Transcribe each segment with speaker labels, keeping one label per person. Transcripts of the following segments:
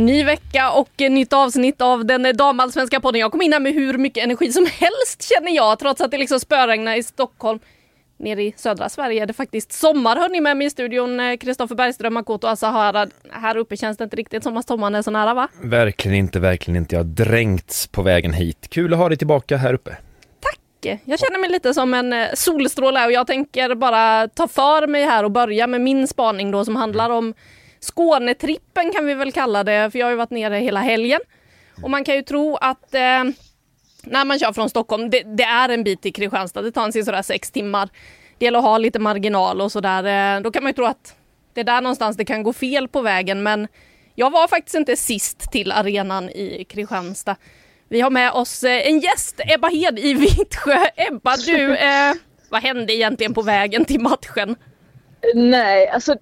Speaker 1: Ny vecka och nytt avsnitt av den damallsvenska podden. Jag kom in här med hur mycket energi som helst känner jag, trots att det liksom spöregnar i Stockholm. Nere i södra Sverige är det faktiskt sommar. Hör ni med mig i studion? Eh, Kristoffer Bergström, Makoto Asahara. Här uppe känns det inte riktigt som att sommaren är så nära va?
Speaker 2: Verkligen inte, verkligen inte. Jag har dränkts på vägen hit. Kul att ha dig tillbaka här uppe.
Speaker 1: Tack! Jag känner mig lite som en eh, solstråle och jag tänker bara ta för mig här och börja med min spaning då som handlar om Skånetrippen kan vi väl kalla det, för jag har ju varit nere hela helgen. Och man kan ju tro att eh, när man kör från Stockholm, det, det, är en bit till Kristianstad, det tar en sådär sex timmar. Det gäller att ha lite marginal och sådär. Eh, då kan man ju tro att det är där någonstans det kan gå fel på vägen, men jag var faktiskt inte sist till arenan i Kristianstad. Vi har med oss eh, en gäst, Ebba Hed i Vittsjö. Ebba, du, eh, vad hände egentligen på vägen till matchen?
Speaker 3: Nej, alltså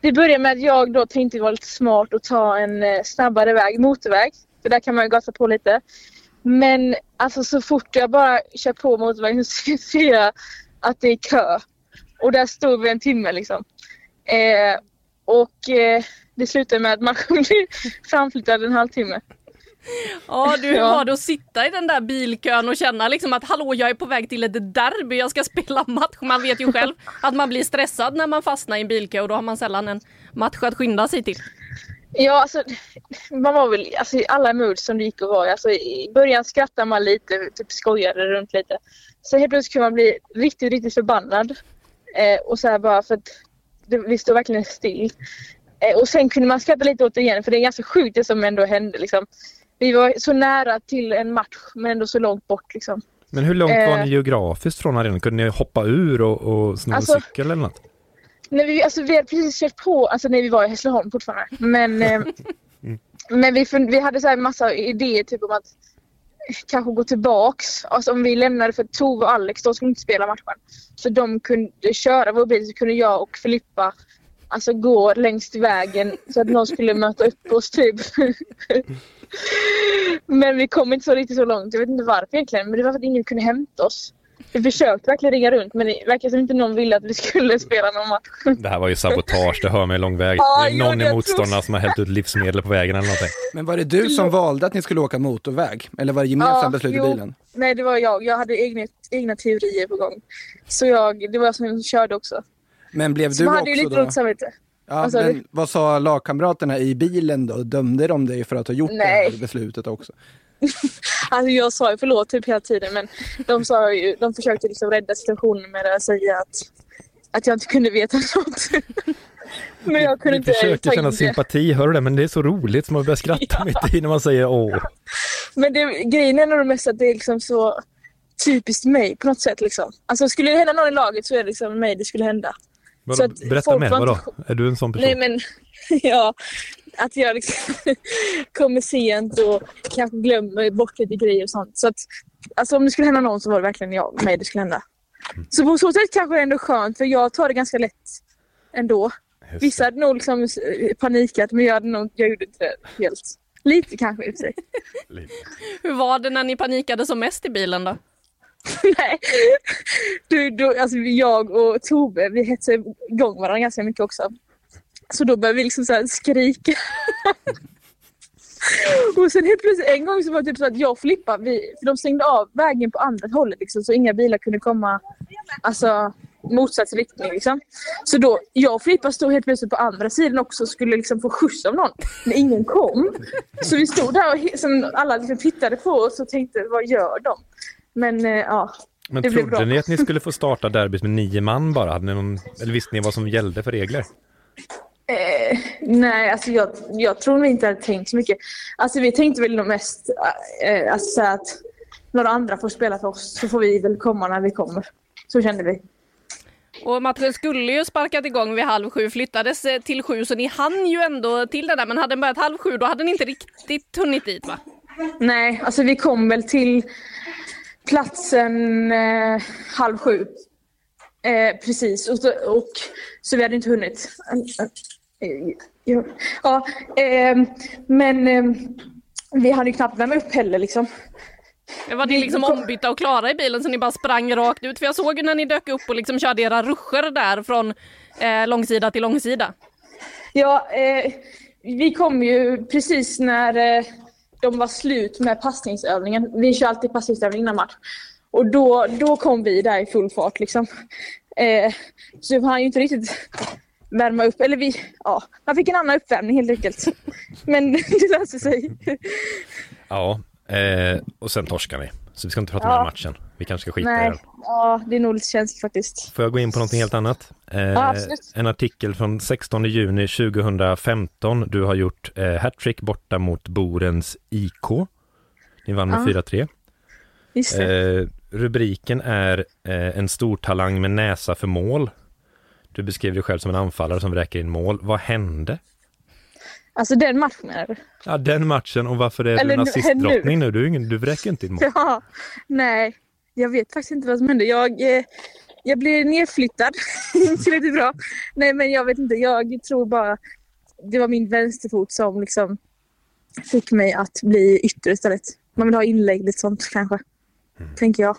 Speaker 3: det började med att jag då tänkte vara lite smart och ta en eh, snabbare väg, motorväg. För där kan man ju gasa på lite. Men alltså så fort jag bara kör på motorvägen så ser jag att det är kö. Och där stod vi en timme liksom. Eh, och eh, det slutade med att man blir framflyttad en halvtimme.
Speaker 1: Ja, du, hur
Speaker 3: Ja.
Speaker 1: var det att sitta i den där bilkön och känna liksom att hallå, jag är på väg till ett derby, jag ska spela match. Man vet ju själv att man blir stressad när man fastnar i en bilkö och då har man sällan en match att skynda sig till.
Speaker 3: Ja, alltså man var väl alltså, i alla moods som det gick att vara alltså, I början skrattade man lite, typ skojade runt lite. Så helt plötsligt kunde man bli riktigt, riktigt förbannad. Eh, och så bara för att det, vi stod verkligen still. Eh, och sen kunde man skratta lite åt det igen för det är ganska sjukt det som ändå hände liksom. Vi var så nära till en match men ändå så långt bort liksom.
Speaker 2: Men hur långt var
Speaker 3: Eh.
Speaker 2: ni geografiskt från arenan? Kunde ni hoppa ur och, och sno en
Speaker 3: Alltså-
Speaker 2: cykel eller något?
Speaker 3: När vi, alltså, vi hade precis kört på, alltså när vi var i Hässleholm fortfarande. Men, eh, men vi, vi hade så här massa idéer typ om att kanske gå tillbaks. Alltså om vi lämnade för Tove och Alex, de skulle inte spela matchen. Så de kunde köra vår bil så kunde jag och Filippa alltså gå längs vägen så att någon skulle möta upp oss typ. men vi kom inte så riktigt så långt. Jag vet inte varför egentligen men det var för att ingen kunde hämta oss. Vi försökte verkligen ringa runt men det verkar som inte någon ville att vi skulle spela någon match.
Speaker 2: Det här var ju sabotage, det hör mig lång väg.
Speaker 3: Ja,
Speaker 2: det är någon i motståndarna som har hällt ut livsmedel på vägen eller någonting.
Speaker 4: Men var det du som valde att ni skulle åka motorväg? Eller var det gemensamt
Speaker 3: Ja,
Speaker 4: beslut i bilen?
Speaker 3: Nej, det var jag. Jag hade egna, egna teorier på gång. Så jag, det var jag som körde också.
Speaker 4: Men blev
Speaker 3: Så
Speaker 4: du
Speaker 3: hade
Speaker 4: också
Speaker 3: lite
Speaker 4: då?
Speaker 3: samvete.
Speaker 4: Ja,
Speaker 3: Vad sa
Speaker 4: men
Speaker 3: du?
Speaker 4: vad sa lagkamraterna i bilen då? Dömde de dig för att ha gjort
Speaker 3: Nej.
Speaker 4: det här beslutet också?
Speaker 3: Alltså jag sa ju förlåt typ hela tiden men de, sa ju, de försökte liksom rädda situationen med att säga att, att jag inte kunde veta något. men jag kunde inte
Speaker 2: försöker
Speaker 3: ta
Speaker 2: känna
Speaker 3: det.
Speaker 2: sympati, hör du det? Men det är så roligt som man börjar skratta mitt i när man säger åh.
Speaker 3: Men det, grejen är nog mest att det är liksom så typiskt mig på något sätt liksom. Alltså skulle det hända någon i laget så är det liksom mig det skulle hända.
Speaker 2: Vadå,
Speaker 3: Så att
Speaker 2: berätta mer, vadå?
Speaker 3: inte-
Speaker 2: Är du en sån person?
Speaker 3: Nej men ja, att jag liksom kommer sent och kanske glömmer bort lite grejer och sånt. Så att, alltså om det skulle hända någon så var det verkligen jag, mig det skulle hända. Så på så sätt kanske det är ändå skönt för jag tar det ganska lätt ändå.
Speaker 2: Just
Speaker 3: Vissa hade nog liksom panikat men jag, hade nog, jag gjorde inte det helt. Lite kanske i och för sig.
Speaker 1: Hur var det när ni panikade som mest i bilen då?
Speaker 3: Nej. Du, du, alltså jag och Tove vi hetsade igång varandra ganska mycket också. Så då började vi liksom så här skrika. och sen helt plötsligt en gång så var det typ så att jag och Filippa, vi, för de stängde av vägen på andra hållet liksom, så inga bilar kunde komma alltså, motsatt riktning. Liksom. Så då, jag och Filippa stod helt plötsligt på andra sidan också och skulle liksom få skjuts av någon. Men ingen kom. Så vi stod där och he- sen alla liksom tittade på oss och tänkte vad gör de? Men eh, ja,
Speaker 2: Men
Speaker 3: Det
Speaker 2: trodde
Speaker 3: bra.
Speaker 2: ni att ni skulle få starta derbyt med nio man bara? Hade ni någon, eller visste ni vad som gällde för regler?
Speaker 3: Eh, nej, alltså jag, jag tror vi inte hade tänkt så mycket. Alltså vi tänkte väl nog mest eh, alltså, att några andra får spela för oss så får vi väl komma när vi kommer. Så kände vi.
Speaker 1: Och matchen skulle ju sparkat igång vid halv sju, flyttades eh, till sju, så ni hann ju ändå till det där. Men hade den börjat halv sju, då hade ni inte riktigt hunnit dit va?
Speaker 3: Nej, alltså vi kom väl till platsen eh, halv sju. Eh, precis, och, så- och så vi hade inte hunnit. Ja, ja eh, men eh, vi hade ju knappt värma upp heller liksom.
Speaker 1: Var ni liksom ombytta och klara i bilen så ni bara sprang rakt ut. För jag såg ju när ni dök upp och liksom körde era ruscher där från eh, långsida till långsida.
Speaker 3: Ja, eh, vi kom ju precis när de var slut med passningsövningen. Vi kör alltid passningsövning innan match. Och då, då kom vi där i full fart liksom. Eh, så vi hann ju inte riktigt värma upp. Eller vi, ja, man fick en annan uppvärmning helt enkelt. Men det löste sig.
Speaker 2: Ja, eh, och sen torskar vi. Så vi ska inte prata
Speaker 3: Ja.
Speaker 2: mer om matchen. Vi kanske ska skita i
Speaker 3: Nej,
Speaker 2: den.
Speaker 3: ja, det är nog lite känsligt faktiskt.
Speaker 2: Får jag gå in på någonting helt annat? Eh,
Speaker 3: Ja,
Speaker 2: en artikel från 16 juni 2015. Du har gjort eh, hattrick borta mot Borens IK. Ni vann med
Speaker 3: Ja.
Speaker 2: 4-3.
Speaker 3: Just det.
Speaker 2: Eh, rubriken är eh, En stor talang med näsa för mål. Du beskriver dig själv som en anfallare som vräker in mål. Vad hände?
Speaker 3: Alltså den matchen är.
Speaker 2: Ja, den matchen och varför är
Speaker 3: Eller
Speaker 2: du
Speaker 3: nu-
Speaker 2: nazistdrottning nu? Du, är ingen, du vräker inte in mål.
Speaker 3: Ja, nej, jag vet faktiskt inte vad som hände. Jag, eh, jag blev nedflyttad. inte riktigt bra. Nej, men jag vet inte. Jag tror bara det var min vänsterfot som liksom fick mig att bli ytter istället. Man vill ha inlägg, lite sånt kanske. Tänker jag.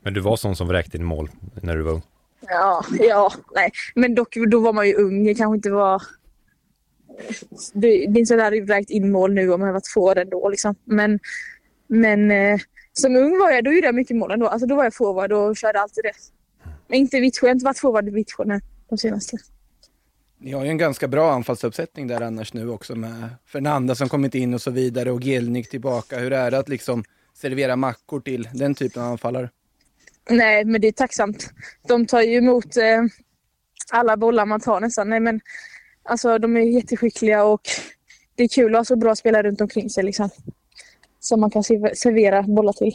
Speaker 2: Men du var sån som vräkte in mål när du var ung.
Speaker 3: Ja, ja, nej. Men dock, då var man ju ung. Jag kanske inte var... Det, jag hade vräkt in mål nu om jag varit forward ändå liksom. Men, men eh, som ung var jag, då gjorde jag mycket mål ändå. Alltså då var jag forward och körde alltid det. Men inte Vittsjö, jag har inte varit forward i Vittsjö nu de senaste.
Speaker 4: Ni har ju en ganska bra anfallsuppsättning där annars nu också med Fernanda som kommit in och så vidare och Gelnik tillbaka. Hur är det att liksom servera mackor till den typen av anfallare?
Speaker 3: Nej, men det är tacksamt. De tar ju emot eh, alla bollar man tar nästan. Nej, men alltså de är jätteskickliga och det är kul att ha så bra spelare runt omkring sig liksom. Som man kan serv- servera bollar till.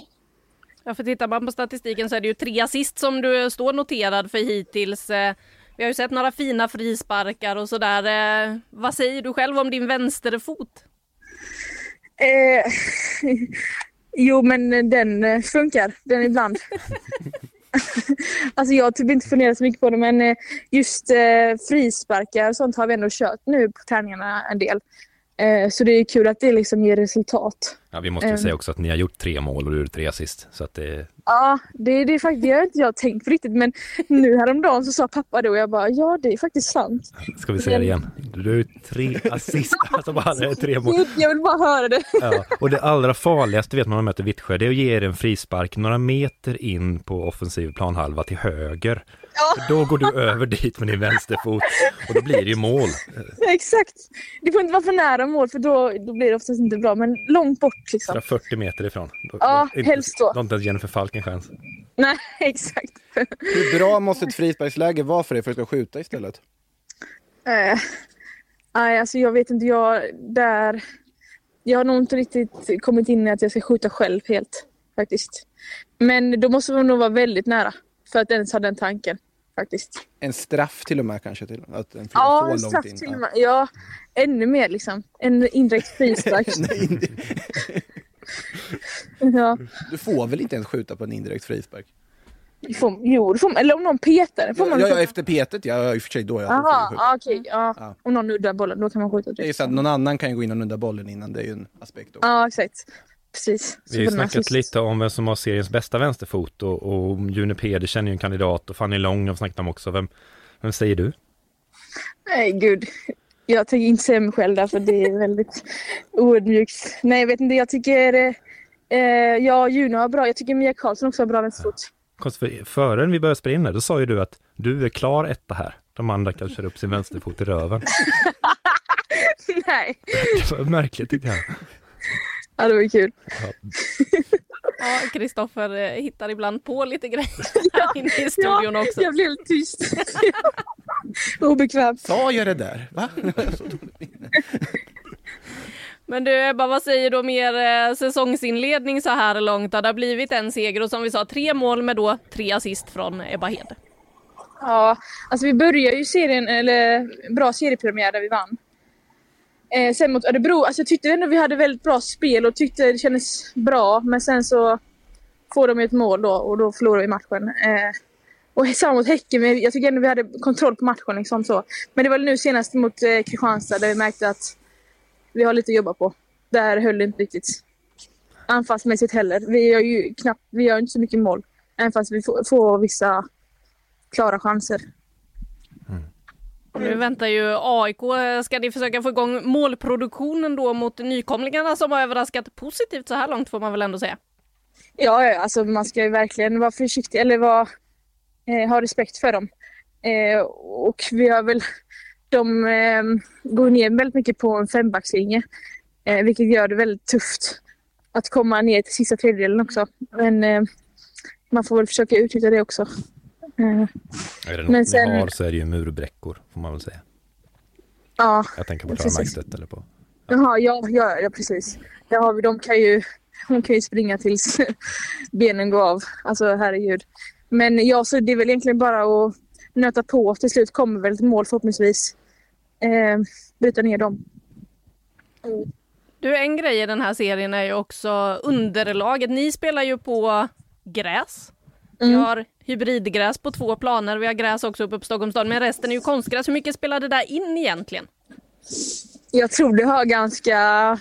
Speaker 1: Ja, för tittar man på statistiken så är det ju tre assist som du står noterad för hittills. Eh, Vi har ju sett några fina frisparkar och sådär. Eh, Vad säger du själv om din vänsterfot?
Speaker 3: Eh, jo, men den eh, funkar. Den ibland. alltså jag har typ inte funderat så mycket på det, men eh, just eh, frisparkar och sånt har vi ändå kört nu på träningarna en del. Eh, så det är kul att det liksom ger resultat.
Speaker 2: Ja, vi måste ju
Speaker 3: Ehm.
Speaker 2: säga också att ni har gjort tre mål och du gjorde tre assist. Så att det,
Speaker 3: Ja, det, det är faktiskt, det har inte jag tänkt på riktigt, men nu häromdagen så sa pappa det och jag bara ja, det är faktiskt sant.
Speaker 2: ska vi säga det igen? Du gjort tre assist, alltså bara det är tre mål.
Speaker 3: Jag vill bara höra det.
Speaker 2: Ja. Och det allra farligaste vet man när man möter Vittsjö, det är att ge er en frispark några meter in på offensiv planhalva till höger. För Då går du över dit med din vänsterfot och då blir det ju mål.
Speaker 3: Exakt. Det får inte vara för nära mål för då, då blir det oftast inte bra, men långt bort liksom.
Speaker 2: 140 meter ifrån. Då,
Speaker 3: Ja,
Speaker 2: då,
Speaker 3: helst då.
Speaker 2: Då har inte ens Jennifer Falk en chans.
Speaker 3: Nej, exakt.
Speaker 4: Hur bra måste ett frisparksläge vara för dig för att du ska skjuta istället?
Speaker 3: Eh, nej, alltså jag vet inte. Jag, där, jag har nog inte riktigt kommit in i att jag ska skjuta själv helt faktiskt. Men då måste man nog vara väldigt nära för att ens ha den tanken faktiskt.
Speaker 4: En straff till och med kanske? Till, att flyger
Speaker 3: Ja, en straff till och med. Ja, ännu mer liksom. En indirekt frispark. Ja,
Speaker 4: du får väl inte ens skjuta på en indirekt frispark?
Speaker 3: får, jo, det får man. Eller om någon petar. Får
Speaker 4: Ja,
Speaker 3: man
Speaker 4: ja, efter petet, ja i och för sig då. Ja,
Speaker 3: okej. ja.
Speaker 4: Ja.
Speaker 3: Om någon nuddar bollen, då kan man skjuta
Speaker 4: Det är
Speaker 3: direkt.
Speaker 4: att någon annan kan ju gå in och nudda bollen innan, det är ju en aspekt också.
Speaker 3: Ja, exakt. Precis.
Speaker 2: Vi har ju
Speaker 3: här
Speaker 2: snackat lite om vem som har seriens bästa vänsterfot och, och June Peder känner ju en kandidat och Fanny Long har vi snackat om också. Vem, vem säger du?
Speaker 3: Nej, gud. Jag tänker inte säga mig själv där för det är väldigt oödmjukt. Nej, jag vet inte. Jag tycker... Eh, eh, ja, Juno har bra. Jag tycker Mia Karlsson också har bra vänsterfot.
Speaker 2: Konstigt, för Före vi började spela in det, då sa ju du att du är klar etta här. De andra kan köra upp sin vänsterfot i röven.
Speaker 3: Nej.
Speaker 2: Det var märkligt tyckte jag.
Speaker 3: Ja, det var kul.
Speaker 1: Ja, Kristoffer eh, hittar ibland på lite grejer här inne i studion
Speaker 3: ja,
Speaker 1: också.
Speaker 3: jag blev lite tyst. Obekvämt.
Speaker 4: Sa jag det där? Va?
Speaker 1: Men du Ebba, vad säger du om er eh, säsongsinledning så här långt? Det har blivit en seger och som vi sa tre mål med då tre assist från Ebba Hed.
Speaker 3: Ja, alltså vi började ju serien, eller bra seriepremiär där vi vann. Eh, sen mot Örebro, alltså jag tyckte ändå vi hade väldigt bra spel och tyckte det kändes bra. Men sen så får de ett mål då och då förlorar vi matchen. Eh, och samma mot Häcken, men jag tycker ändå vi hade kontroll på matchen. Liksom så. Men det var nu senast mot eh, Kristianstad där vi märkte att vi har lite att jobba på. Där höll det inte riktigt anfallsmässigt heller. Vi gör ju knappt, vi gör inte så mycket mål. Även fast vi får, får vissa klara chanser.
Speaker 1: Nu väntar ju AIK. Eh, ska ni försöka få igång målproduktionen då mot nykomlingarna som har överraskat positivt så här långt får man väl ändå säga?
Speaker 3: Ja, alltså man ska ju verkligen vara försiktig eller vara, eh, ha respekt för dem. Eh, och vi har väl, de eh, går ner väldigt mycket på en fembackslinje. Eh, vilket gör det väldigt tufft att komma ner till sista tredjedelen också. Men eh, man får väl försöka utnyttja det också. Eh,
Speaker 2: Är det något
Speaker 3: Men
Speaker 2: ni
Speaker 3: sen-
Speaker 2: har så är det ju murbräckor, får man väl säga.
Speaker 3: ja,
Speaker 2: Jag tänker på. Markstedt eller på...
Speaker 3: Jaha, ja, ja, ja precis. Där har vi, de kan ju, hon kan ju springa tills benen går av. Alltså herregud. Men ja, så det är väl egentligen bara att nöta på. Till slut kommer väl ett mål förhoppningsvis. Eh, bryta ner dem.
Speaker 1: Du, en grej i den här serien är ju också underlaget. Ni spelar ju på gräs. Vi
Speaker 3: Mm.
Speaker 1: har hybridgräs på två planer. Vi har gräs också uppe på Stockholms stad, men resten är ju konstgräs. Hur mycket spelar det där in egentligen?
Speaker 3: Jag tror det har ganska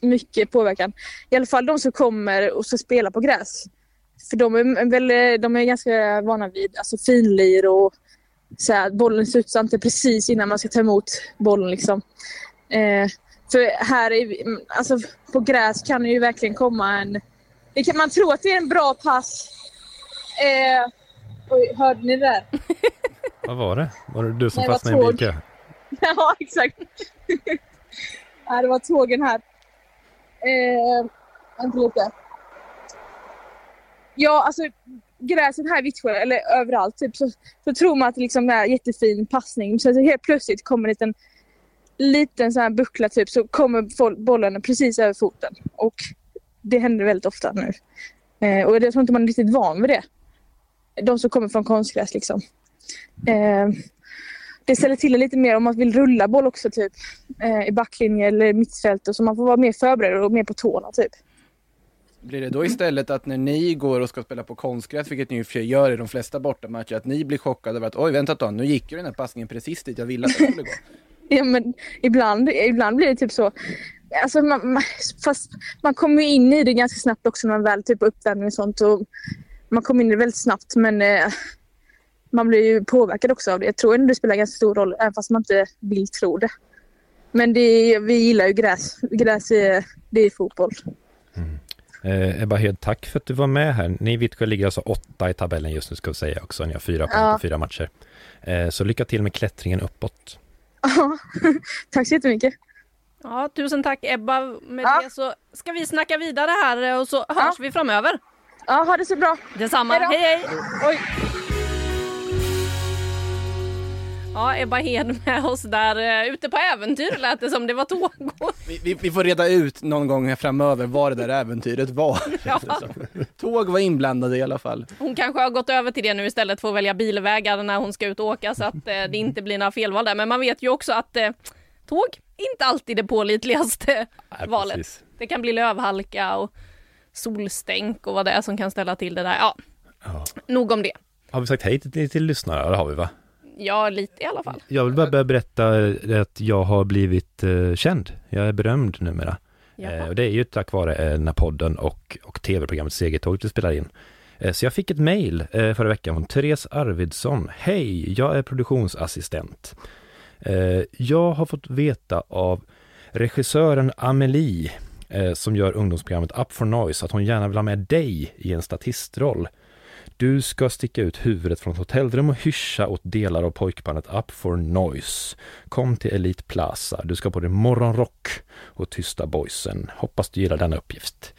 Speaker 3: mycket påverkan. I alla fall de som kommer och ska spela på gräs. För de är, väl, de är ganska vana vid alltså finlir och så här, bollen studsar inte precis innan man ska ta emot bollen. Liksom. Eh, för här är vi, alltså, på gräs kan det ju verkligen komma en... Det kan man tro att det är en bra pass. Eh, oj, hörde ni det där?
Speaker 2: Vad var det? Var det du som
Speaker 3: Nej, det var
Speaker 2: fastnade i en
Speaker 3: tåg.
Speaker 2: bilkö?
Speaker 3: ja, exakt. ja, det var tågen här. Eh, vänta lite. Ja, alltså gräset här i Vittsjö, eller överallt, typ, så, så tror man att det liksom är jättefin passning. Så helt plötsligt kommer en liten, liten sån här buckla typ, så kommer bollen precis över foten. Och det händer väldigt ofta nu. Eh, och jag tror inte man är riktigt van vid det. De som kommer från konstgräs liksom. Eh, det ställer till det lite mer om man vill rulla boll också typ eh, i backlinje eller mittfält och så man får vara mer förberedd och mer på tårna typ.
Speaker 4: Blir det då istället att när ni går och ska spela på konstgräs, vilket ni sig gör i de flesta bortamatcher, att ni blir chockade över att oj, vänta ett tag, nu gick ju den här passningen precis dit jag ville att den skulle gå.
Speaker 3: Ja men ibland, ibland blir det typ så. Alltså man, man, fast man kommer ju in i det ganska snabbt också när man väl typ uppvärmning och sånt. Och man kommer in i det väldigt snabbt men eh, man blir ju påverkad också av det. Jag tror ändå det spelar ganska stor roll även fast man inte vill tro det. Men det, vi gillar ju gräs. Gräs är, det är fotboll.
Speaker 2: Eh, Ebba Hed, tack för att du var med här. Ni Vittsjö ligger alltså åtta i tabellen just nu ska vi säga också. Ni har fyra poäng
Speaker 3: Ja.
Speaker 2: på fyra matcher. Eh, så lycka till med klättringen uppåt.
Speaker 3: Ja, Tack så jättemycket.
Speaker 1: Ja, tusen tack Ebba. Med
Speaker 3: Ja.
Speaker 1: det så ska vi snacka vidare här eh, och så hörs vi framöver.
Speaker 3: Ja, ha det så bra.
Speaker 1: Detsamma.
Speaker 3: Hej.
Speaker 1: Hej hej!
Speaker 3: Oj.
Speaker 1: Ja, Ebba Hed med oss där eh, ute på äventyr lät det som. Det var tåg.
Speaker 4: Vi, vi, vi får reda ut någon gång här framöver vad det där äventyret var.
Speaker 1: Ja.
Speaker 4: Tåg var inblandade i alla fall.
Speaker 1: Hon kanske har gått över till det nu istället för att välja bilvägar när hon ska ut och åka så att eh, det inte blir några felval där. Men man vet ju också att eh, tåg inte alltid det pålitligaste
Speaker 2: Nej,
Speaker 1: valet.
Speaker 2: precis.
Speaker 1: Det kan bli lövhalka och solstänk och vad det är som kan ställa till det där. Ja,
Speaker 2: Ja.
Speaker 1: nog om det.
Speaker 2: Har vi sagt hej till, till lyssnare? Det har vi va?
Speaker 1: Ja, lite i alla fall.
Speaker 2: Jag vill bara börja berätta att jag har blivit eh, känd. Jag är berömd numera. Eh, och det är ju tack vare eh, den här podden och, och tv-programmet Segertåget vi spelar in. Eh, så jag fick ett mejl eh, förra veckan från Therese Arvidsson. Hej, jag är produktionsassistent. Eh, jag har fått veta av regissören Amelie eh, som gör ungdomsprogrammet Up for Noise att hon gärna vill ha med dig i en statistroll. Du ska sticka ut huvudet från ett hotellrum och hyscha åt delar av pojkbandet Up for Noise. Kom till Elite Plaza. Du ska på dig morgonrock och tysta boysen. Hoppas du gillar denna uppgift.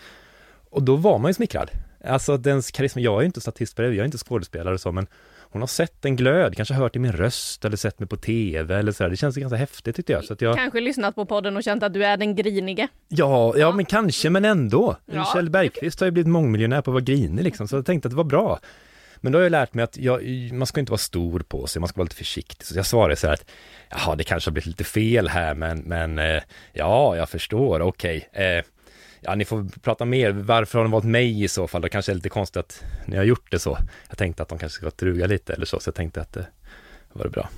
Speaker 2: och då var man ju smickrad. Alltså dens karisma, jag är ju inte statist det, jag är inte skådespelare och så, men hon har sett en glöd, kanske hört i min röst eller sett mig på tv eller så där. Det känns ganska häftigt tyckte jag. Så att jag
Speaker 1: Kanske lyssnat på podden och känt att du är den grinige.
Speaker 2: ja, ja, men kanske, men ändå.
Speaker 1: Ja.
Speaker 2: Kjell Bergqvist har ju blivit mångmiljonär på att vara grinig liksom, så jag tänkte att det var bra. Men då har jag lärt mig att jag, man ska inte vara stor på sig, man ska vara lite försiktig. Så jag svarade så här att, jaha, det kanske har blivit lite fel här, men, men eh, ja, jag förstår, okej. Eh, ja, ni får prata mer, varför har de valt mig i så fall? Det kanske är lite konstigt att ni har gjort det så. Jag tänkte att de kanske ska truga lite eller så, så jag tänkte att det var bra.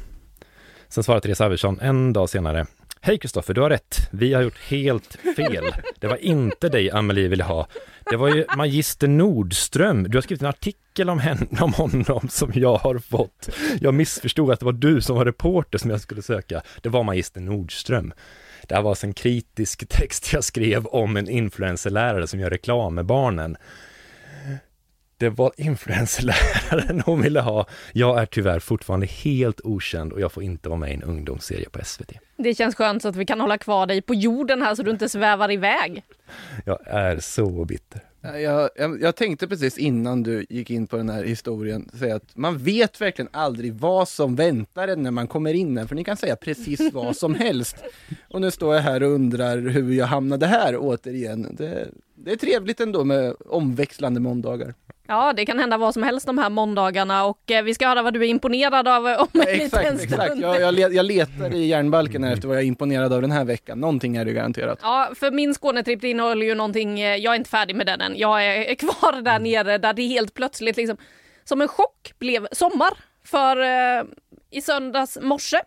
Speaker 2: Sen svarade Therese Arvidsson en dag senare. Hej Kristoffer, du har rätt. Vi har gjort helt fel. Det var inte dig Amelie ville ha. Det var ju Magister Nordström. Du har skrivit en artikel om, henne, om honom som jag har fått. Jag missförstod att det var du som var reporter som jag skulle söka. Det var Magister Nordström. Det här var alltså en kritisk text jag skrev om en influencerlärare som gör reklam med barnen. Det var influencerläraren hon ville ha. Jag är tyvärr fortfarande helt okänd och jag får inte vara med i en ungdomsserie på SVT.
Speaker 1: Det känns skönt så att vi kan hålla kvar dig på jorden här så du inte svävar iväg.
Speaker 2: Jag är så bitter.
Speaker 4: Jag, jag, jag tänkte precis innan du gick in på den här historien säga att man vet verkligen aldrig vad som väntar en när man kommer in här, för ni kan säga precis vad som helst. Och nu står jag här och undrar hur jag hamnade här återigen. Det, det är trevligt ändå med omväxlande måndagar.
Speaker 1: Ja, det kan hända vad som helst de här måndagarna och eh, vi ska höra vad du är imponerad av eh, om en liten
Speaker 4: Exakt,
Speaker 1: stund.
Speaker 4: exakt. Jag, jag, jag letar i järnbalken efter vad jag är imponerad av den här veckan. Någonting är det garanterat.
Speaker 1: Ja, för min Skånetripp innehåller ju någonting, eh, jag är inte färdig med den än. Jag är är kvar där nere där det helt plötsligt liksom som en chock blev sommar. För eh, i söndags morse,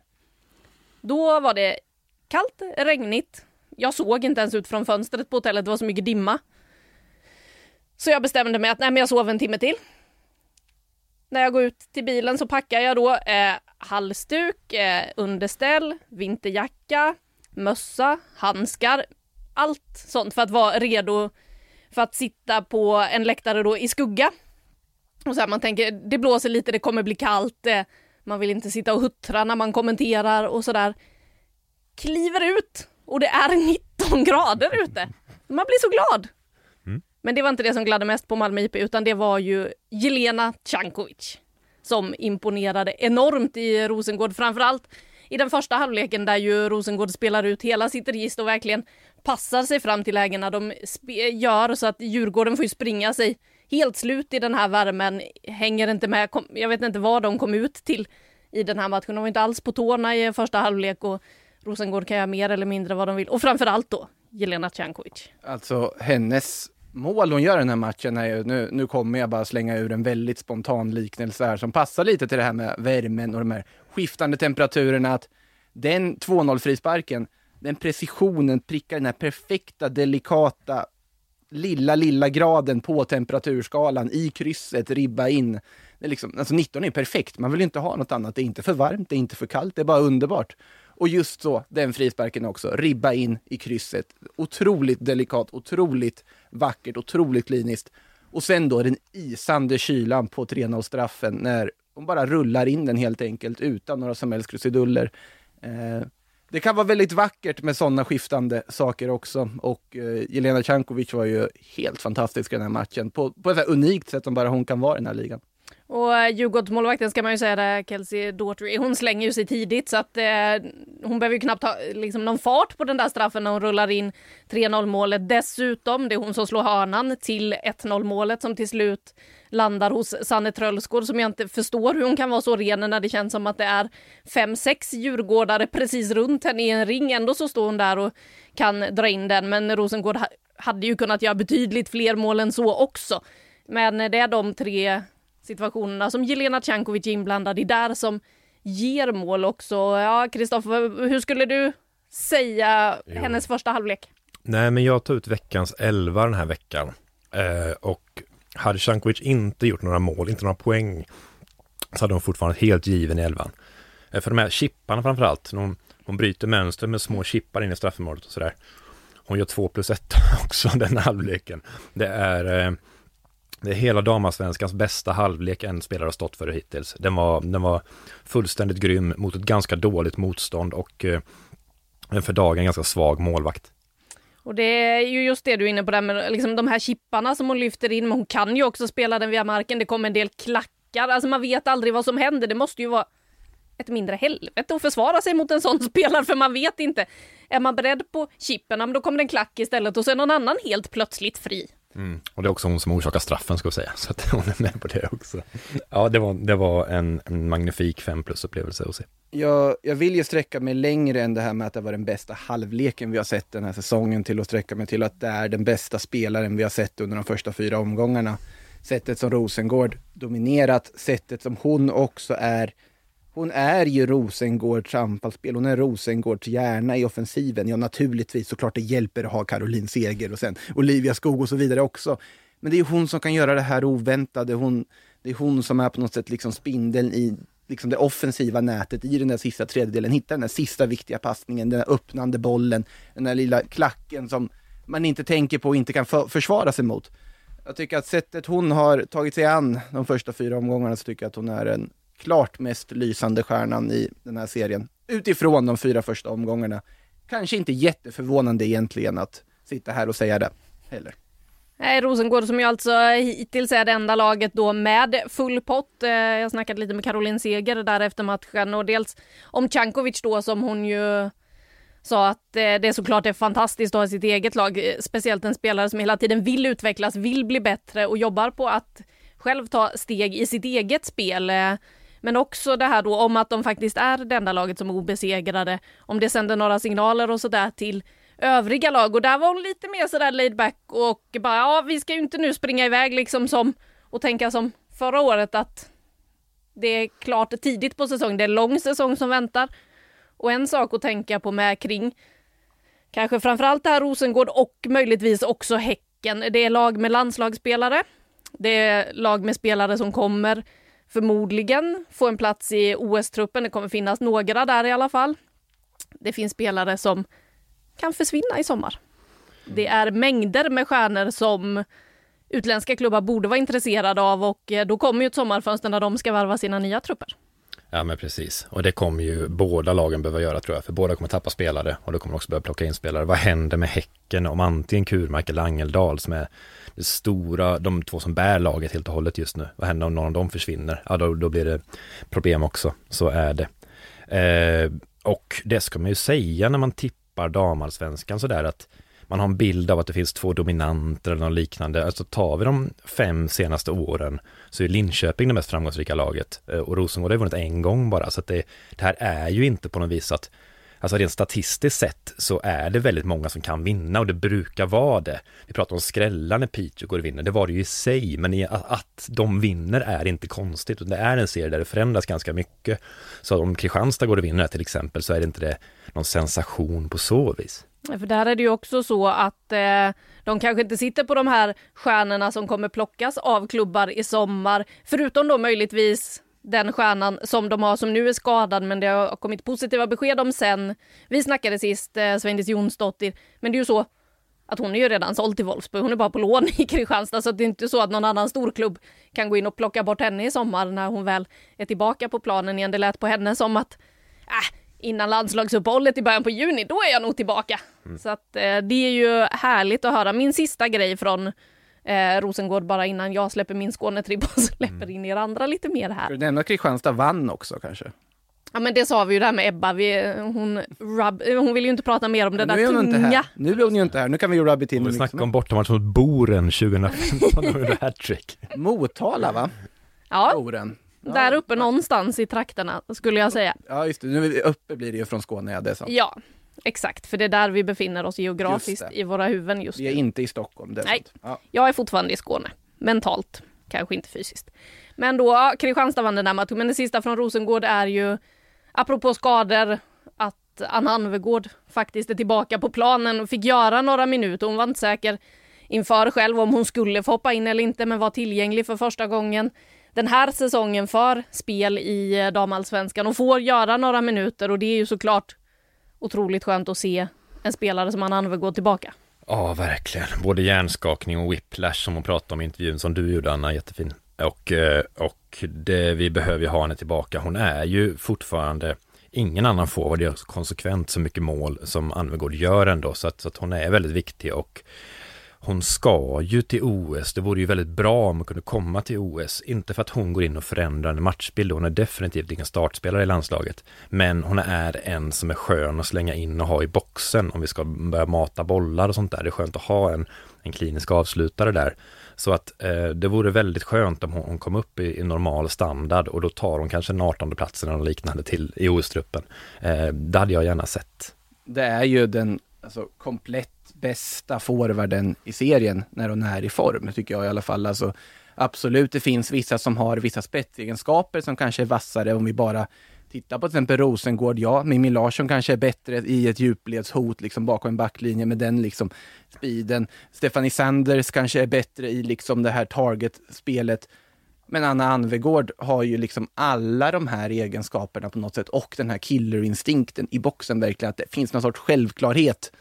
Speaker 1: då var det kallt, regnigt. Jag såg inte ens ut från fönstret på hotellet, det var så mycket dimma. Så jag bestämde mig att nej, men jag sover en timme till. När jag går ut till bilen så packar jag då eh, halsduk, eh, underställ, vinterjacka, mössa, handskar, allt sånt för att vara redo för att sitta på en läktare då i skugga. Och så här, man tänker, det blåser lite, det kommer bli kallt, eh, man vill inte sitta och huttra när man kommenterar och sådär. Kliver ut och det är 19 grader ute. Man blir så glad. Men det var inte det som gladde mest på Malmö IP, utan det var ju Jelena Cankovic som imponerade enormt i Rosengård, framförallt i den första halvleken där ju Rosengård spelar ut hela sitt register och verkligen passar sig fram till lägena. De gör så att Djurgården får ju springa sig helt slut i den här värmen, hänger inte med, kom, jag vet inte vad de kom ut till i den här matchen, de var inte alls på tårna i första halvlek och Rosengård kan göra mer eller mindre vad de vill. Och framförallt då Jelena Cankovic.
Speaker 4: Alltså hennes mål hon gör i den här matchen är ju, nu, nu kommer jag bara slänga ur en väldigt spontan liknelse här som passar lite till det här med värmen och de här skiftande temperaturerna. Att den 2-0 frisparken, den precisionen prickar den här perfekta, delikata, lilla, lilla graden på temperaturskalan i krysset, ribba in. Det är liksom, alltså 19 är perfekt, man vill inte ha något annat. Det är inte för varmt, det är inte för kallt, det är bara underbart. Och just så, den frisparken också, ribba in i krysset. Otroligt delikat, otroligt vackert, otroligt kliniskt. Och sen då den isande kylan på 3-0 straffen när hon bara rullar in den helt enkelt utan några som helst krusiduller. Eh, det kan vara väldigt vackert med sådana skiftande saker också. Och eh, Jelena Cankovic var ju helt fantastisk i den här matchen på, på ett så unikt sätt som bara hon kan vara i den här ligan.
Speaker 1: Och Djurgårdsmålvakten ska man ju säga det, Kelsey Daughtry, hon slänger ju sig tidigt så att eh, hon behöver ju knappt ha liksom, någon fart på den där straffen när hon rullar in 3-0 målet. Dessutom, det är hon som slår hörnan till 1-0 målet som till slut landar hos Sanne Trölsgård som jag inte förstår hur hon kan vara så ren när det känns som att det är fem, sex djurgårdare precis runt henne i en ring. Ändå så står hon där och kan dra in den. Men Rosengård hade ju kunnat göra betydligt fler mål än så också. Men det är de tre situationerna som Jelena Cankovic är inblandad i där som ger mål också. Ja, Kristoffer, hur skulle du säga
Speaker 2: Jo.
Speaker 1: hennes första halvlek?
Speaker 2: Nej, men jag tar ut veckans elva den här veckan. Eh, och hade Cankovic inte gjort några mål, inte några poäng, så hade hon fortfarande helt given i elvan. Eh, för de här chipparna framför allt, hon, hon bryter mönster med små chippar in i straffområdet och sådär. Hon gör två plus ett också den halvleken. Det är, eh, det är hela damasvenskans bästa halvlek en spelare har stått för hittills. Den var, den var fullständigt grym mot ett ganska dåligt motstånd och eh, en för dagen ganska svag målvakt.
Speaker 1: Och det är ju just det du är inne på där med liksom de här chipparna som hon lyfter in, men hon kan ju också spela den via marken. Det kommer en del klackar, alltså man vet aldrig vad som händer. Det måste ju vara ett mindre helvete att försvara sig mot en sån spelare, för man vet inte. Är man beredd på chippen, men då kommer det en klack istället och så är någon annan helt plötsligt fri.
Speaker 2: Mm. Och det är också hon som orsakar straffen ska vi säga, så att hon är med på det också. Ja, det var, det var en, en magnifik 5 plus-upplevelse att se.
Speaker 4: Jag, jag vill ju sträcka mig längre än det här med att det var den bästa halvleken vi har sett den här säsongen till att sträcka mig till att det är den bästa spelaren vi har sett under de första fyra omgångarna. Sättet som Rosengård dominerat, sättet som hon också är hon är ju Rosengårds anfallsspel, hon är Rosengårds hjärna i offensiven. Ja, naturligtvis såklart det hjälper att ha Caroline Seger och sen Olivia Skog och så vidare också. Men det är hon som kan göra det här oväntade. Hon, det är hon som är på något sätt liksom spindeln i liksom det offensiva nätet i den där sista tredjedelen. Hitta den där sista viktiga passningen, den där öppnande bollen, den där lilla klacken som man inte tänker på och inte kan för försvara sig mot. Jag tycker att sättet hon har tagit sig an de första fyra omgångarna så tycker jag att hon är en klart mest lysande stjärnan i den här serien. Utifrån de fyra första omgångarna. Kanske inte jätteförvånande egentligen att sitta här och säga det heller.
Speaker 1: Nej, Rosengård som ju alltså hittills är det enda laget då med full pott. Eh, jag snackade lite med Caroline Seger där efter matchen och dels om Cankovic då som hon ju sa att eh, det såklart är fantastiskt att ha sitt eget lag, eh, speciellt en spelare som hela tiden vill utvecklas, vill bli bättre och jobbar på att själv ta steg i sitt eget spel. Men också det här då om att de faktiskt är det enda laget som är obesegrade, om det sänder några signaler och sådär till övriga lag och där var hon lite mer sådär laid back och bara ja, vi ska ju inte nu springa iväg liksom som och tänka som förra året att det är klart tidigt på säsongen, det är lång säsong som väntar. Och en sak att tänka på med kring kanske framförallt det här Rosengård och möjligtvis också Häcken. Det är lag med landslagsspelare. Det är lag med spelare som kommer förmodligen få en plats i OS-truppen. Det kommer finnas några där i alla fall. Det finns spelare som kan försvinna i sommar. Det är mängder med stjärnor som utländska klubbar borde vara intresserade av och eh, då kommer ju ett sommarfönster när de ska värva sina nya trupper.
Speaker 2: Ja men precis, och det kommer ju båda lagen behöva göra tror jag, för båda kommer tappa spelare och då kommer också behöva plocka in spelare. Vad händer med Häcken om antingen Kurmark eller Angeldal som är stora, de två som bär laget helt och hållet just nu. Vad händer om någon av dem försvinner? Ja, då, då blir det problem också. Så är det. Eh, och det ska man ju säga när man tippar damallsvenskan sådär att man har en bild av att det finns två dominanter eller något liknande. Alltså tar vi de fem senaste åren så är Linköping det mest framgångsrika laget eh, och Rosengård har vunnit en gång bara. Så att det, det här är ju inte på något vis att Alltså rent statistiskt sett så är det väldigt många som kan vinna och det brukar vara det. Vi pratar om skrällar när Piteå går och vinner, det var det ju i sig, men att de vinner är inte konstigt. Det är en serie där det förändras ganska mycket. Så om Kristianstad går och vinner till exempel så är det inte det någon sensation på så vis.
Speaker 1: För där är det ju också så att eh, de kanske inte sitter på de här stjärnorna som kommer plockas av klubbar i sommar, förutom då möjligtvis den stjärnan som de har som nu är skadad men det har kommit positiva besked om sen. Vi snackade sist, eh, Svendis Jonsdottir, men det är ju så att hon är ju redan såld till Wolfsburg. Hon är bara på lån i Kristianstad så det är inte så att någon annan storklubb kan gå in och plocka bort henne i sommar när hon väl är tillbaka på planen igen. Det lät på henne som att äh, innan landslagsuppehållet i början på juni, då är jag nog tillbaka. Mm. Så att eh, det är ju härligt att höra. Min sista grej från eh, Rosengård bara innan jag släpper min Skånetripp och släpper mm. in er andra lite mer här.
Speaker 4: Du nämna att Kristianstad vann också kanske?
Speaker 1: Ja men det sa vi ju där med Ebba, vi, hon, rub, hon vill ju inte prata mer om det
Speaker 4: ja,
Speaker 1: där tunga.
Speaker 4: Nu är hon ju inte här, nu kan vi ju rubba in
Speaker 2: Vi snackar om bortamatch mot Boren 2015 och hattrick.
Speaker 4: Motala va?
Speaker 1: Ja.
Speaker 4: Boren.
Speaker 1: Ja. Där uppe någonstans i trakterna skulle jag säga.
Speaker 4: Ja just det, nu uppe blir det ju från Skåne, ja det är sant.
Speaker 1: Ja, Exakt, för det är där vi befinner oss geografiskt i våra huvuden just
Speaker 4: nu. Vi är inte i Stockholm. Det är
Speaker 1: Nej, ja. jag är fortfarande i Skåne. Mentalt, kanske inte fysiskt. Men då, ja, Kristianstad vann den där matchen. Men det sista från Rosengård är ju, apropå skador, att Anna Anvegård faktiskt är tillbaka på planen och fick göra några minuter. Hon var inte säker inför själv om hon skulle få hoppa in eller inte, men var tillgänglig för första gången den här säsongen för spel i eh, damallsvenskan och får göra några minuter och det är ju såklart otroligt skönt att se en spelare som Anna gå tillbaka.
Speaker 2: Ja, verkligen. Både hjärnskakning och whiplash som hon pratade om i intervjun som du gjorde, Anna, jättefin. Och, eh, och det, vi behöver ju ha henne tillbaka. Hon är ju fortfarande ingen annan forward gör konsekvent så mycket mål som Anvegård gör ändå, så att, så att hon är väldigt viktig och hon ska ju till OS. Det vore ju väldigt bra om hon kunde komma till OS. Inte för att hon går in och förändrar en matchbild. Hon är definitivt ingen startspelare i landslaget. Men hon är en som är skön att slänga in och ha i boxen om vi ska börja mata bollar och sånt där. Det är skönt att ha en, en klinisk avslutare där. Så att eh, det vore väldigt skönt om hon kom upp i, i, normal standard och då tar hon kanske den 18 platsen eller liknande till i OS-truppen. Eh, det hade jag gärna sett.
Speaker 4: Det är ju den alltså, komplett bästa forwarden i serien när hon är i form, tycker jag i alla fall. Alltså, absolut, det finns vissa som har vissa spetsegenskaper som kanske är vassare om vi bara tittar på till exempel Rosengård. Ja, Mimmi Larsson kanske är bättre i ett djupledshot liksom bakom en backlinje med den liksom speeden. Stephanie Sanders kanske är bättre i liksom det här target-spelet. Men Anna Anvegård har ju liksom alla de här egenskaperna på något sätt och den här killerinstinkten i boxen verkligen, att det finns någon sorts självklarhet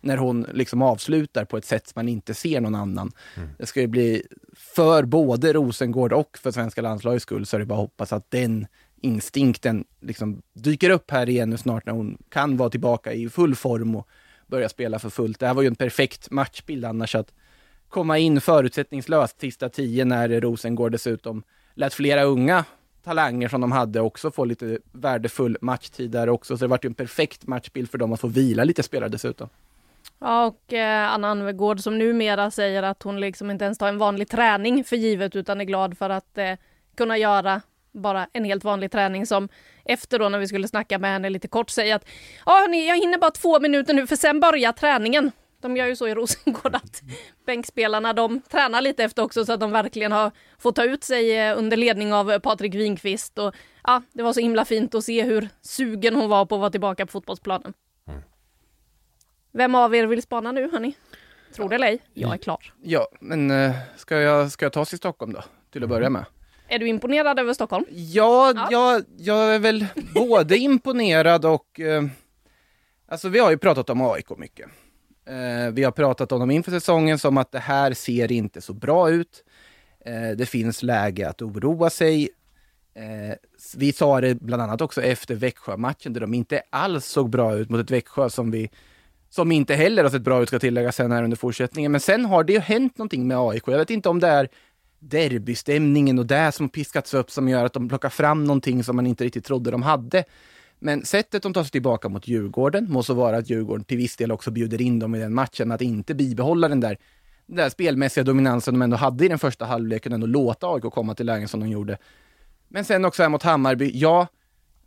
Speaker 4: när hon liksom avslutar på ett sätt som man inte ser någon annan. Mm. Det ska ju bli, för både Rosengård och för svenska landslagets skull, så är det bara att hoppas att den instinkten liksom dyker upp här igen nu snart när hon kan vara tillbaka i full form och börja spela för fullt. Det här var ju en perfekt matchbild annars att komma in förutsättningslöst sista tio när Rosengård dessutom lät flera unga talanger som de hade också få lite värdefull matchtid där också. Så det var ju en perfekt matchbild för dem att få vila lite spelare dessutom.
Speaker 1: Ja, och eh, Anna Anvegård som numera säger att hon liksom inte ens tar en vanlig träning för givet utan är glad för att eh, kunna göra bara en helt vanlig träning som efter då när vi skulle snacka med henne lite kort säger att ja hörni, jag hinner bara två minuter nu för sen börjar träningen. De gör ju så i Rosengård att bänkspelarna de tränar lite efter också så att de verkligen har fått ta ut sig eh, under ledning av Patrik Winqvist och ja, det var så himla fint att se hur sugen hon var på att vara tillbaka på fotbollsplanen. Vem av er vill spana nu hörni? Tror det eller ej, jag är klar.
Speaker 4: Ja, men uh, ska, jag, ska jag ta oss till Stockholm då? Till att börja med.
Speaker 1: Är du imponerad över Stockholm?
Speaker 4: Ja, ja. Jag, jag är väl både imponerad och... Uh, alltså vi har ju pratat om AIK mycket. Eh, vi har pratat om dem inför säsongen som att det här ser inte så bra ut. Eh, det finns läge att oroa sig. Eh, vi sa det bland annat också efter Växjö-matchen där de inte alls såg bra ut mot ett Växjö som vi som inte heller har sett bra ut ska tilläggas sen här under fortsättningen. Men sen har det ju hänt någonting med AIK. Jag vet inte om det är derbystämningen och det som piskats upp som gör att de plockar fram någonting som man inte riktigt trodde de hade. Men sättet de tar sig tillbaka mot Djurgården, må så vara att Djurgården till viss del också bjuder in dem i den matchen, att inte bibehålla den där, den där spelmässiga dominansen de ändå hade i den första halvleken, ändå låta AIK komma till lägen som de gjorde. Men sen också här mot Hammarby, ja,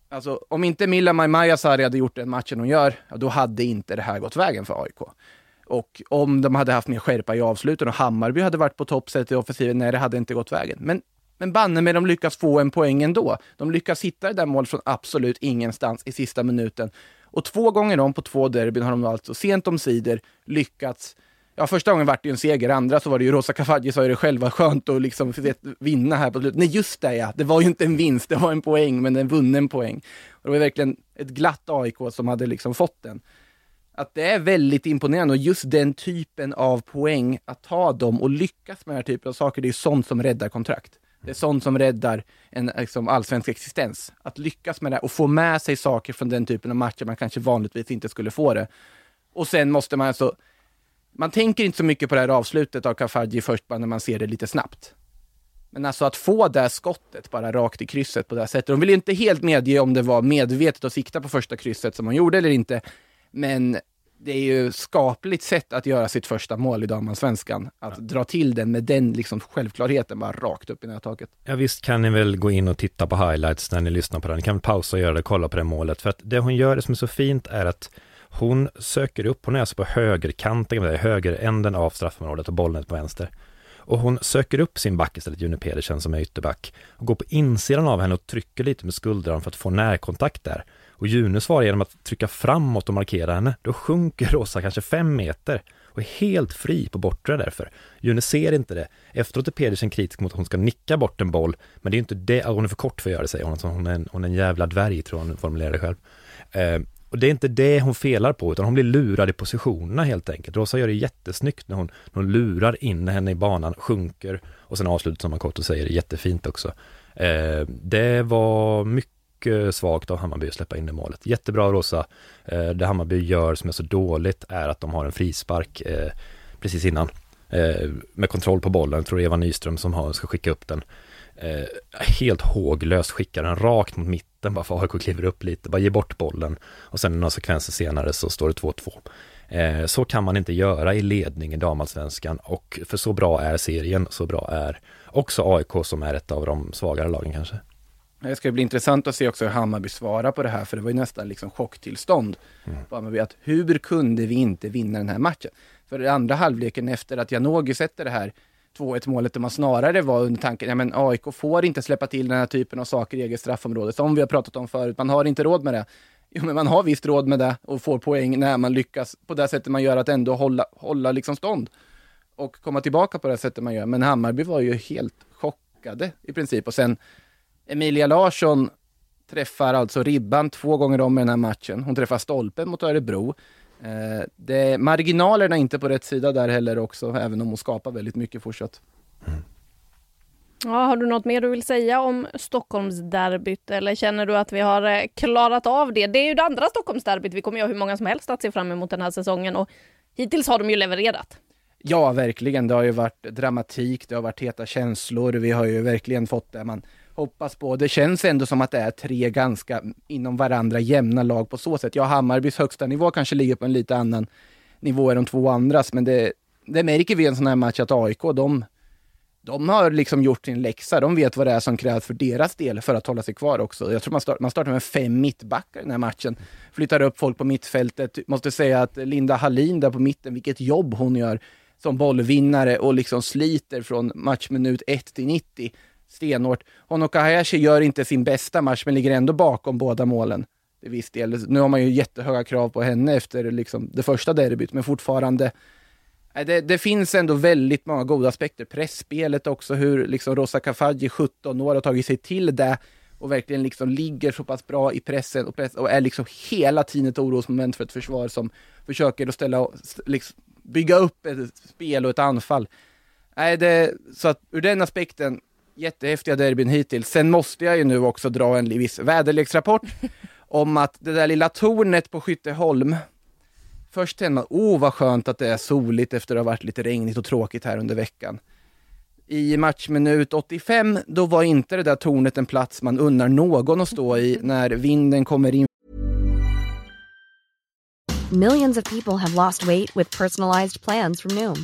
Speaker 4: Alltså, om inte Milla Majasari hade gjort den matchen hon gör, ja, då hade inte det här gått vägen för AIK. Och om de hade haft mer skärpa i avsluten och Hammarby hade varit på topp sett i offensiven, nej, det hade inte gått vägen. Men, men banne med de lyckas få en poäng ändå. De lyckas hitta det där målet från absolut ingenstans i sista minuten. Och två gånger om på två derbyn har de alltså sent om sidor lyckats Ja, första gången vart det ju en seger, andra så var det ju Rosa Kafaji sa ju det själv, var skönt att liksom vinna här på slutet. Nej, just det ja, det var ju inte en vinst, det var en poäng, men en vunnen poäng. Och det var verkligen ett glatt AIK som hade liksom fått den. Att det är väldigt imponerande och just den typen av poäng, att ta dem och lyckas med den här typen av saker, det är sånt som räddar kontrakt. Det är sånt som räddar en liksom, allsvensk existens. Att lyckas med det och få med sig saker från den typen av matcher man kanske vanligtvis inte skulle få det. Och sen måste man alltså man tänker inte så mycket på det här avslutet av Kafaji först bara när man ser det lite snabbt. Men alltså att få det skottet bara rakt i krysset på det här sättet. De vill ju inte helt medge om det var medvetet att sikta på första krysset som hon gjorde eller inte. Men det är ju skapligt sätt att göra sitt första mål i damallsvenskan. Att ja. dra till den med den liksom självklarheten bara rakt upp i nättaket.
Speaker 2: Ja visst kan ni väl gå in och titta på highlights när ni lyssnar på den. Ni kan pausa och göra det, kolla på det målet. För att det hon gör, det som är så fint är att hon söker upp, hon är alltså på högerkanten, högeränden av straffområdet och bollen är på vänster. Och hon söker upp sin back istället, June Pedersen som är ytterback, och går på insidan av henne och trycker lite med skuldran för att få närkontakt där. Och June svarar genom att trycka framåt och markera henne. Då sjunker Rosa kanske fem meter och är helt fri på bortre därför. June ser inte det. Efteråt är Pedersen kritisk mot att hon ska nicka bort en boll, men det är inte det, hon är för kort för att göra det säger hon, alltså, hon är en, hon är en jävla dvärg tror hon formulerar det själv. Eh, och det är inte det hon felar på, utan hon blir lurad i positionerna helt enkelt. Rosa gör det jättesnyggt när hon, när hon lurar in henne i banan, sjunker och sen avslutar man kort och säger det jättefint också. Eh, det var mycket mycket svagt av Hammarby att släppa in det målet. Jättebra Rosa. Eh, det Hammarby gör som är så dåligt är att de har en frispark eh, precis innan. Eh, med kontroll på bollen, jag tror Eva Nyström som har, ska skicka upp den. Eh, helt håglöst skickar den rakt mot mitten bara för AIK kliver upp lite, bara ger bort bollen. Och sen några sekvenser senare så står det 2-2. Eh, så kan man inte göra i ledning i damallsvenskan och för så bra är serien, så bra är också AIK som är ett av de svagare lagen kanske.
Speaker 4: Det ska bli intressant att se också hur Hammarby svarar på det här, för det var ju nästan liksom chocktillstånd. Mm. På Hammarby, att hur kunde vi inte vinna den här matchen? För i andra halvleken efter att Janogy sätter det här 2-1 målet, där man snarare var under tanken, ja men AIK får inte släppa till den här typen av saker i eget straffområde, som vi har pratat om förut, man har inte råd med det. Jo, men man har visst råd med det och får poäng när man lyckas på det sättet man gör att ändå hålla, hålla liksom stånd och komma tillbaka på det sättet man gör. Men Hammarby var ju helt chockade i princip och sen Emilia Larsson träffar alltså ribban två gånger om i den här matchen. Hon träffar stolpen mot Örebro. Eh, det, marginalerna är inte på rätt sida där heller också, även om hon skapar väldigt mycket fortsatt. Mm.
Speaker 1: Ja, har du något mer du vill säga om Stockholmsderbyt eller känner du att vi har eh, klarat av det? Det är ju det andra Stockholmsderbyt. Vi kommer ju ha hur många som helst att se fram emot den här säsongen och hittills har de ju levererat.
Speaker 4: Ja, verkligen. Det har ju varit dramatik, det har varit heta känslor. Vi har ju verkligen fått det man hoppas på. Det känns ändå som att det är tre ganska inom varandra jämna lag på så sätt. Ja, Hammarbys högsta nivå kanske ligger på en lite annan nivå än de två andras, men det, det märker vi i en sån här match att AIK, de, de har liksom gjort sin läxa. De vet vad det är som krävs för deras del för att hålla sig kvar också. Jag tror man, start, man startar med fem mittbackar i den här matchen. Flyttar upp folk på mittfältet. Måste säga att Linda Hallin där på mitten, vilket jobb hon gör som bollvinnare och liksom sliter från matchminut 1 till 90 stenhårt. Honoka Hayashi gör inte sin bästa match, men ligger ändå bakom båda målen. Det viss del. Nu har man ju jättehöga krav på henne efter liksom det första derbyt, men fortfarande eh, det, det, finns ändå väldigt många goda aspekter. Pressspelet också, hur liksom Rosa Kafaji, 17 år, har tagit sig till det och verkligen liksom ligger så pass bra i pressen och, press, och är liksom hela tiden ett orosmoment för ett försvar som försöker att ställa, liksom, bygga upp ett spel och ett anfall. Nej, det, så att ur den aspekten, jättehäftiga derbyn hittills. Sen måste jag ju nu också dra en viss väderleksrapport om att det där lilla tornet på Skytteholm, först tänkte man, åh vad skönt att det är soligt efter att ha varit lite regnigt och tråkigt här under veckan. I matchminut 85, då var inte det där tornet en plats man unnar någon att stå i när vinden kommer in.
Speaker 5: Millions of people have lost weight with personalized plans from Noom.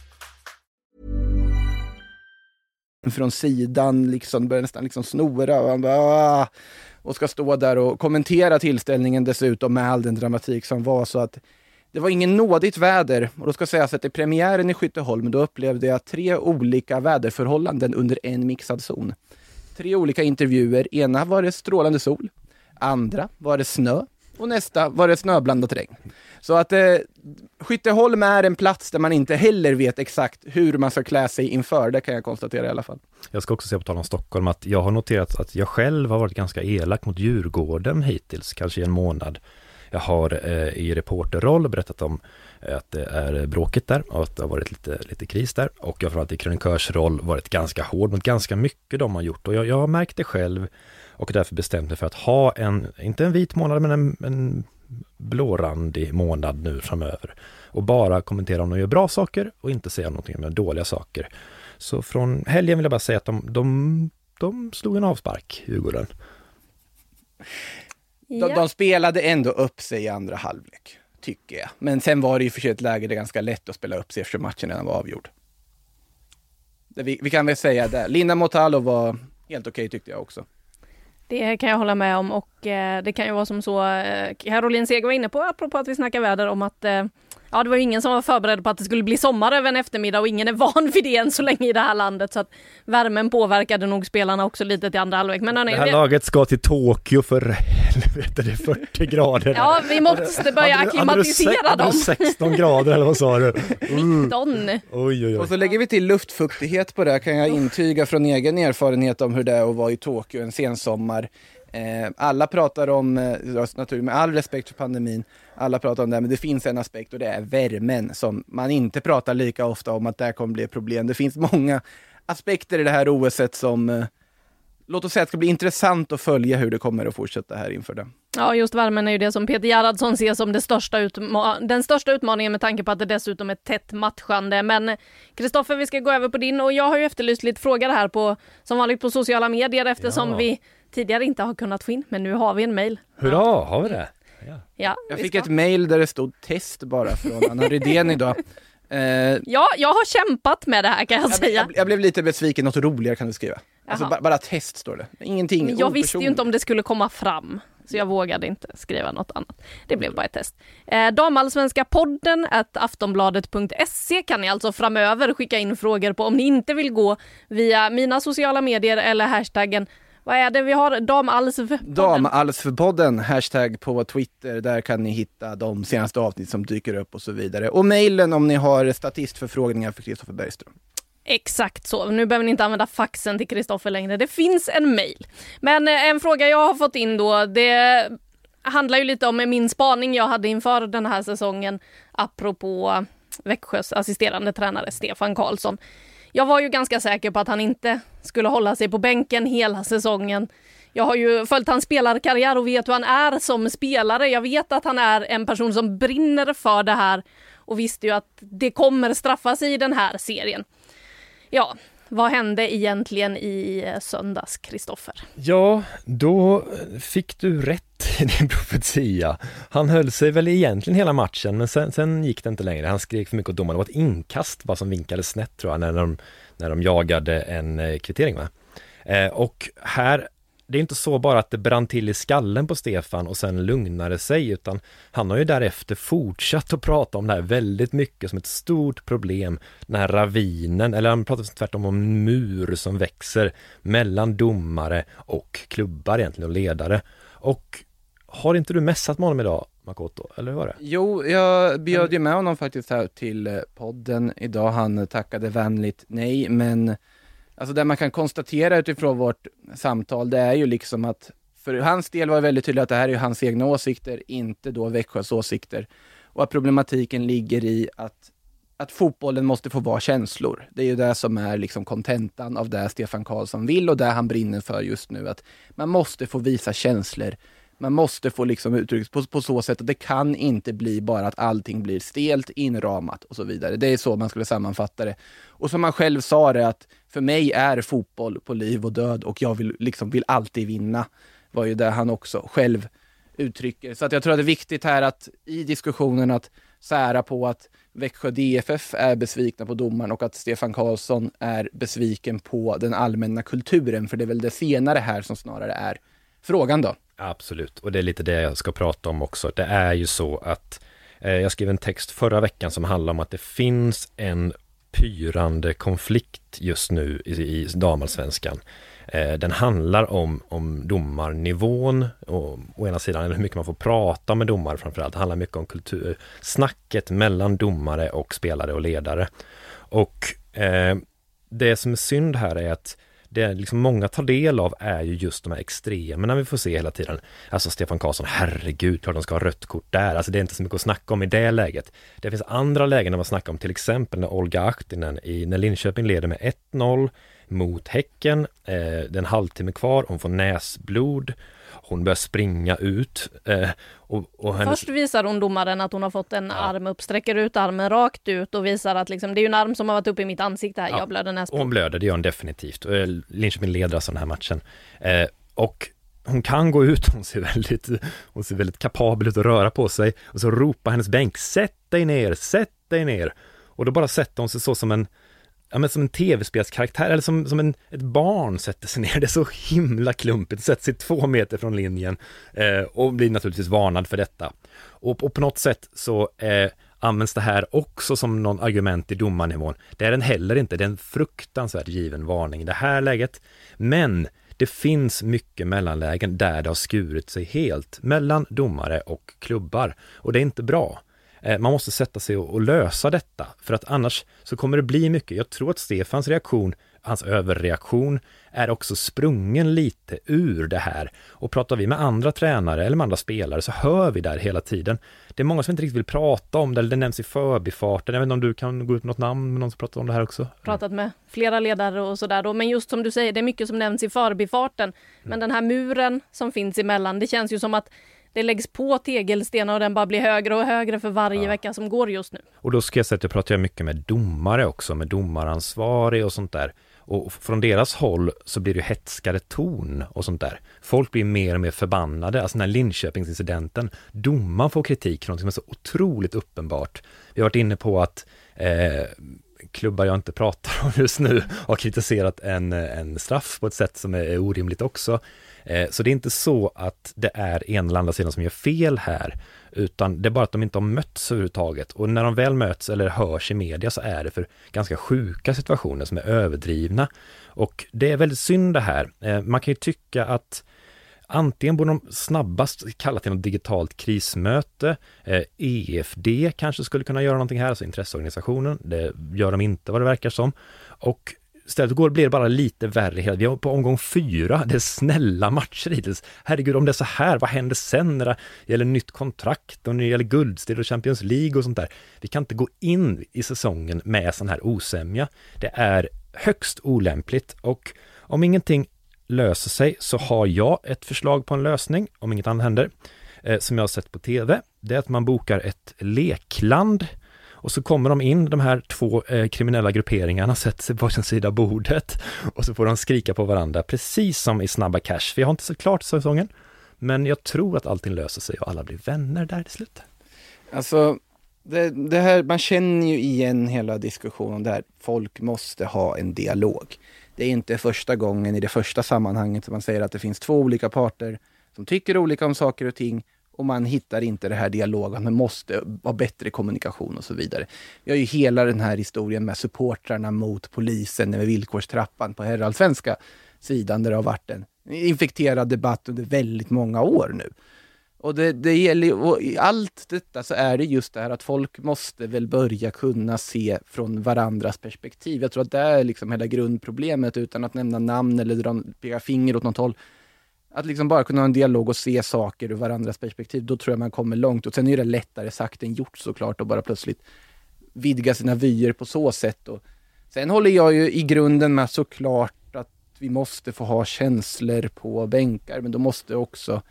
Speaker 4: Från sidan, liksom, börjar nästan liksom snora. Och han bara, ah. och ska stå där och kommentera tillställningen dessutom med all den dramatik som var. Så att det var ingen nådigt väder och då ska sägas att i premiären i Skytteholm då upplevde jag tre olika väderförhållanden under en mixad zon. Tre olika intervjuer. Ena var det strålande sol, andra var det snö och nästa var det snöblandat regn. Så att eh, Skytteholm är en plats där man inte heller vet exakt hur man ska klä sig inför, det kan jag konstatera i alla fall.
Speaker 2: Jag ska också säga på tal om Stockholm att jag har noterat att jag själv har varit ganska elak mot Djurgården hittills, kanske i en månad. Jag har eh, i reporterroll berättat om eh, att det är bråkigt där och att det har varit lite, lite kris där. Och jag har framförallt i krönikörsroll varit ganska hård mot ganska mycket de har gjort. Och jag, jag har märkt det själv och därför bestämt mig för att ha en, inte en vit månad, men en, en blårandig månad nu framöver. Och bara kommentera om de gör bra saker och inte säga någonting om dåliga saker. Så från helgen vill jag bara säga att de, de, de slog en avspark, Djurgården.
Speaker 4: Ja. De, de, spelade ändå upp sig i andra halvlek, tycker jag. Men sen var det ju för sig ett läge där det är ganska lätt att spela upp sig eftersom matchen redan var avgjord. Vi, vi kan väl säga det. Linda Motalo var helt okej okay, tyckte jag också.
Speaker 1: Det kan jag hålla med om och eh, det kan ju vara som så, eh, Caroline Seger var inne på, apropå att vi snackar väder, om att eh, Ja, det var ju ingen som var förberedd på att det skulle bli sommar över en eftermiddag och ingen är van vid det än så länge i det här landet. Så att värmen påverkade nog spelarna också lite till andra halvlek. Men hörni,
Speaker 2: Det här
Speaker 1: vi-
Speaker 2: laget ska till Tokyo för helvete, det är 40 grader.
Speaker 1: Ja, vi måste börja
Speaker 2: hade
Speaker 1: dem.
Speaker 2: du 16 grader eller vad sa du?
Speaker 1: 19.
Speaker 2: Oj, oj,
Speaker 4: Och
Speaker 2: oj.
Speaker 4: så lägger vi till luftfuktighet på det kan jag intyga från egen erfarenhet om hur det är att vara i Tokyo en sensommar. Eh, alla pratar om, eh, naturligtvis med all respekt för pandemin, alla pratar om det, men det finns en aspekt och det är värmen som man inte pratar lika ofta om att det här kommer bli ett problem. Det finns många aspekter i det här OSet som, eh, låt oss säga att det ska bli intressant att följa hur det kommer att fortsätta här inför det.
Speaker 1: Ja, just värmen är ju det som Peter Gerhardsson ser som det största utma- den största utmaningen med tanke på att det dessutom är tätt matchande. Men Kristoffer, vi ska gå över på din och jag har ju efterlyst lite frågor här på som vanligt på sociala medier eftersom
Speaker 2: Ja.
Speaker 1: vi tidigare inte har kunnat få in, men nu har vi en mail.
Speaker 2: Hurra, har vi det?
Speaker 1: Ja,
Speaker 4: Jag fick ett mail där det stod test bara från Anna Rydén idag. Eh,
Speaker 1: Ja, jag har kämpat med det här kan jag
Speaker 4: Jag,
Speaker 1: säga.
Speaker 4: jag, jag blev lite besviken, något roligare kan du skriva. Alltså, bara, bara test står det. Ingenting
Speaker 1: Men jag visste ju inte om det skulle komma fram, så jag vågade inte skriva något annat. Det blev bara ett test. Eh, Damallsvenska podden at aftonbladet.se kan ni alltså framöver skicka in frågor på om ni inte vill gå via mina sociala medier eller hashtaggen vad är det vi har? Damalsv?
Speaker 4: Damalsfpodden, hashtag på Twitter, där kan ni hitta de senaste avsnitt som dyker upp och så vidare. Och mejlen om ni har statistförfrågningar för Kristoffer Bergström.
Speaker 1: Exakt så. Nu behöver ni inte använda faxen till Kristoffer längre. Det finns en mail. Men eh, en fråga jag har fått in då, det handlar ju lite om min spaning jag hade inför den här säsongen apropå Växjös assisterande tränare Stefan Karlsson. Jag var ju ganska säker på att han inte skulle hålla sig på bänken hela säsongen. Jag har ju följt hans spelarkarriär och vet hur han är som spelare. Jag vet att han är en person som brinner för det här och visste ju att det kommer straffa sig i den här serien. Ja, vad hände egentligen i eh, söndags, Kristoffer?
Speaker 2: Ja, då fick du rätt i din profetia. Han höll sig väl egentligen hela matchen, men sen, sen gick det inte längre. Han skrek för mycket åt domaren. Det var ett inkast bara som vinkade snett tror jag, när de, när de jagade en eh, kvittering. Va? Eh, och här, det är inte så bara att det brann till i skallen på Stefan och sen lugnade sig, utan han har ju därefter fortsatt att prata om det här väldigt mycket som ett stort problem, den här ravinen, eller han pratar tvärtom om en mur som växer mellan domare och klubbar egentligen och ledare. Och har inte du mässat med honom idag, Makoto, eller hur var det?
Speaker 4: Jo, jag bjöd ju med honom faktiskt här till eh, podden idag. Han tackade vänligt nej, men alltså det man kan konstatera utifrån vårt samtal, det är ju liksom att för hans del var det väldigt tydligt att det här är ju hans egna åsikter, inte då Växjös åsikter. Och att problematiken ligger i att, att fotbollen måste få vara känslor. Det är ju det som är liksom kontentan av det Stefan Karlsson vill och det han brinner för just nu. Att man måste få visa känslor man måste få liksom uttryckt på, på så sätt att det kan inte bli bara att allting blir stelt, inramat och så vidare. Det är så man skulle sammanfatta det. Och som han själv sa det att för mig är fotboll på liv och död och jag vill, liksom, vill alltid vinna. Var ju det han också själv uttrycker. Så att jag tror att det är viktigt här att i diskussionen att sära på att Växjö DFF är besvikna på domaren och att Stefan Karlsson är besviken på den allmänna kulturen. För det är väl det senare här som snarare är frågan då.
Speaker 2: Absolut, och det är lite det jag ska prata om också. Det är ju så att eh, jag skrev en text förra veckan som handlar om att det finns en pyrande konflikt just nu i, i damallsvenskan. Eh, den handlar om, om domarnivån och, å ena sidan, eller hur mycket man får prata med domare framförallt. Det handlar mycket om kultur, snacket mellan domare och spelare och ledare. Och eh, det som är synd här är att det liksom många tar del av är ju just de här extremerna vi får se hela tiden. Alltså Stefan Karlsson, herregud, klart de ska ha rött kort där. Alltså det är inte så mycket att snacka om i det läget. Det finns andra lägen när man snackar om till exempel när Olga Ahtinen i, när Linköping leder med 1-0 mot Häcken. Eh, det är en halvtimme kvar, hon får näsblod. Hon börjar springa ut. Eh, och, och hennes...
Speaker 1: Först visar hon domaren att hon har fått en arm upp, sträcker ut armen rakt ut och visar att liksom, det är en arm som har varit uppe i mitt ansikte här,
Speaker 2: Ja.
Speaker 1: jag blöder näsblod.
Speaker 2: hon blöder, det gör hon definitivt. Eh, Linköping leder alltså den här matchen. Eh, och hon kan gå ut, hon ser väldigt, hon ser väldigt kapabel ut att röra på sig. Och så ropar hennes bänk, sätt dig ner, sätt dig ner. Och då bara sätter hon sig så som en, ja men som en tv-spelskaraktär, eller som, som en, ett barn sätter sig ner. Det är så himla klumpigt, sätter sig två meter från linjen eh, och blir naturligtvis varnad för detta. Och, och på något sätt så eh, används det här också som någon argument i domarnivån. Det är den heller inte, det är en fruktansvärt given varning i det här läget. Men det finns mycket mellanlägen där det har skurit sig helt mellan domare och klubbar och det är inte bra. Eh, man måste sätta sig och lösa detta för att annars så kommer det bli mycket. Jag tror att Stefans reaktion hans överreaktion är också sprungen lite ur det här. Och pratar vi med andra tränare eller med andra spelare så hör vi där hela tiden. Det är många som inte riktigt vill prata om det, eller det nämns i förbifarten. Jag vet inte om du kan gå ut med något namn med någon som pratar om det här också?
Speaker 1: Pratat med flera ledare och sådär då, men just som du säger, det är mycket som nämns i förbifarten. Men den här muren som finns emellan, det känns ju som att det läggs på tegelstenar och den bara blir högre och högre för varje ja. vecka som går just nu.
Speaker 2: Och då ska jag säga att jag pratar mycket med domare också, med domaransvarig och sånt där. Och från deras håll så blir det hetskare ton och sånt där. Folk blir mer och mer förbannade. Alltså den här Linköpingsincidenten, domaren får kritik för något som är så otroligt uppenbart. Vi har varit inne på att eh, klubbar jag inte pratar om just nu har kritiserat en, en straff på ett sätt som är orimligt också. Eh, så det är inte så att det är en eller andra sidan som gör fel här, utan det är bara att de inte har mötts överhuvudtaget. Och när de väl möts eller hörs i media så är det för ganska sjuka situationer som är överdrivna. Och det är väldigt synd det här. Eh, man kan ju tycka att Antingen borde de snabbast kalla till något digitalt krismöte. Eh, EFD kanske skulle kunna göra någonting här, alltså intresseorganisationen. Det gör de inte vad det verkar som. Och Istället går, blir det bara lite värre. Vi är på omgång fyra, det är snälla matcher hittills. Herregud, om det är så här, vad händer sen när det gäller nytt kontrakt och när det gäller guldstrid och Champions League och sånt där? Vi kan inte gå in i säsongen med sån här osämja. Det är högst olämpligt och om ingenting löser sig så har jag ett förslag på en lösning, om inget annat händer, eh, som jag har sett på TV. Det är att man bokar ett lekland och så kommer de in, de här två eh, kriminella grupperingarna, sätter sig på varsin sida av bordet och så får de skrika på varandra, precis som i Snabba Cash. För jag har inte sett klart säsongen, men jag tror att allting löser sig och alla blir vänner där till slut.
Speaker 4: Alltså, det, det, här, man känner ju igen hela diskussionen där folk måste ha en dialog. Det är inte första gången i det första sammanhanget som man säger att det finns två olika parter som tycker olika om saker och ting och man hittar inte det här dialogen, man måste ha bättre kommunikation och så vidare. Vi har ju hela den här historien med supportrarna mot polisen med villkorstrappan på herrallsvenska sidan där det har varit en infekterad debatt under väldigt många år nu. Och det, det gäller, och i allt detta så är det just det här att folk måste väl börja kunna se från varandras perspektiv. Jag tror att det är liksom hela grundproblemet utan att nämna namn eller dra, peka finger åt något håll att liksom bara kunna ha en dialog och se saker ur varandras perspektiv, då tror jag man kommer långt. Och sen är det lättare sagt än gjort såklart, att bara plötsligt vidga sina vyer på så sätt. Och sen håller jag ju i grunden med såklart att vi måste få ha känslor på bänkar, men då måste också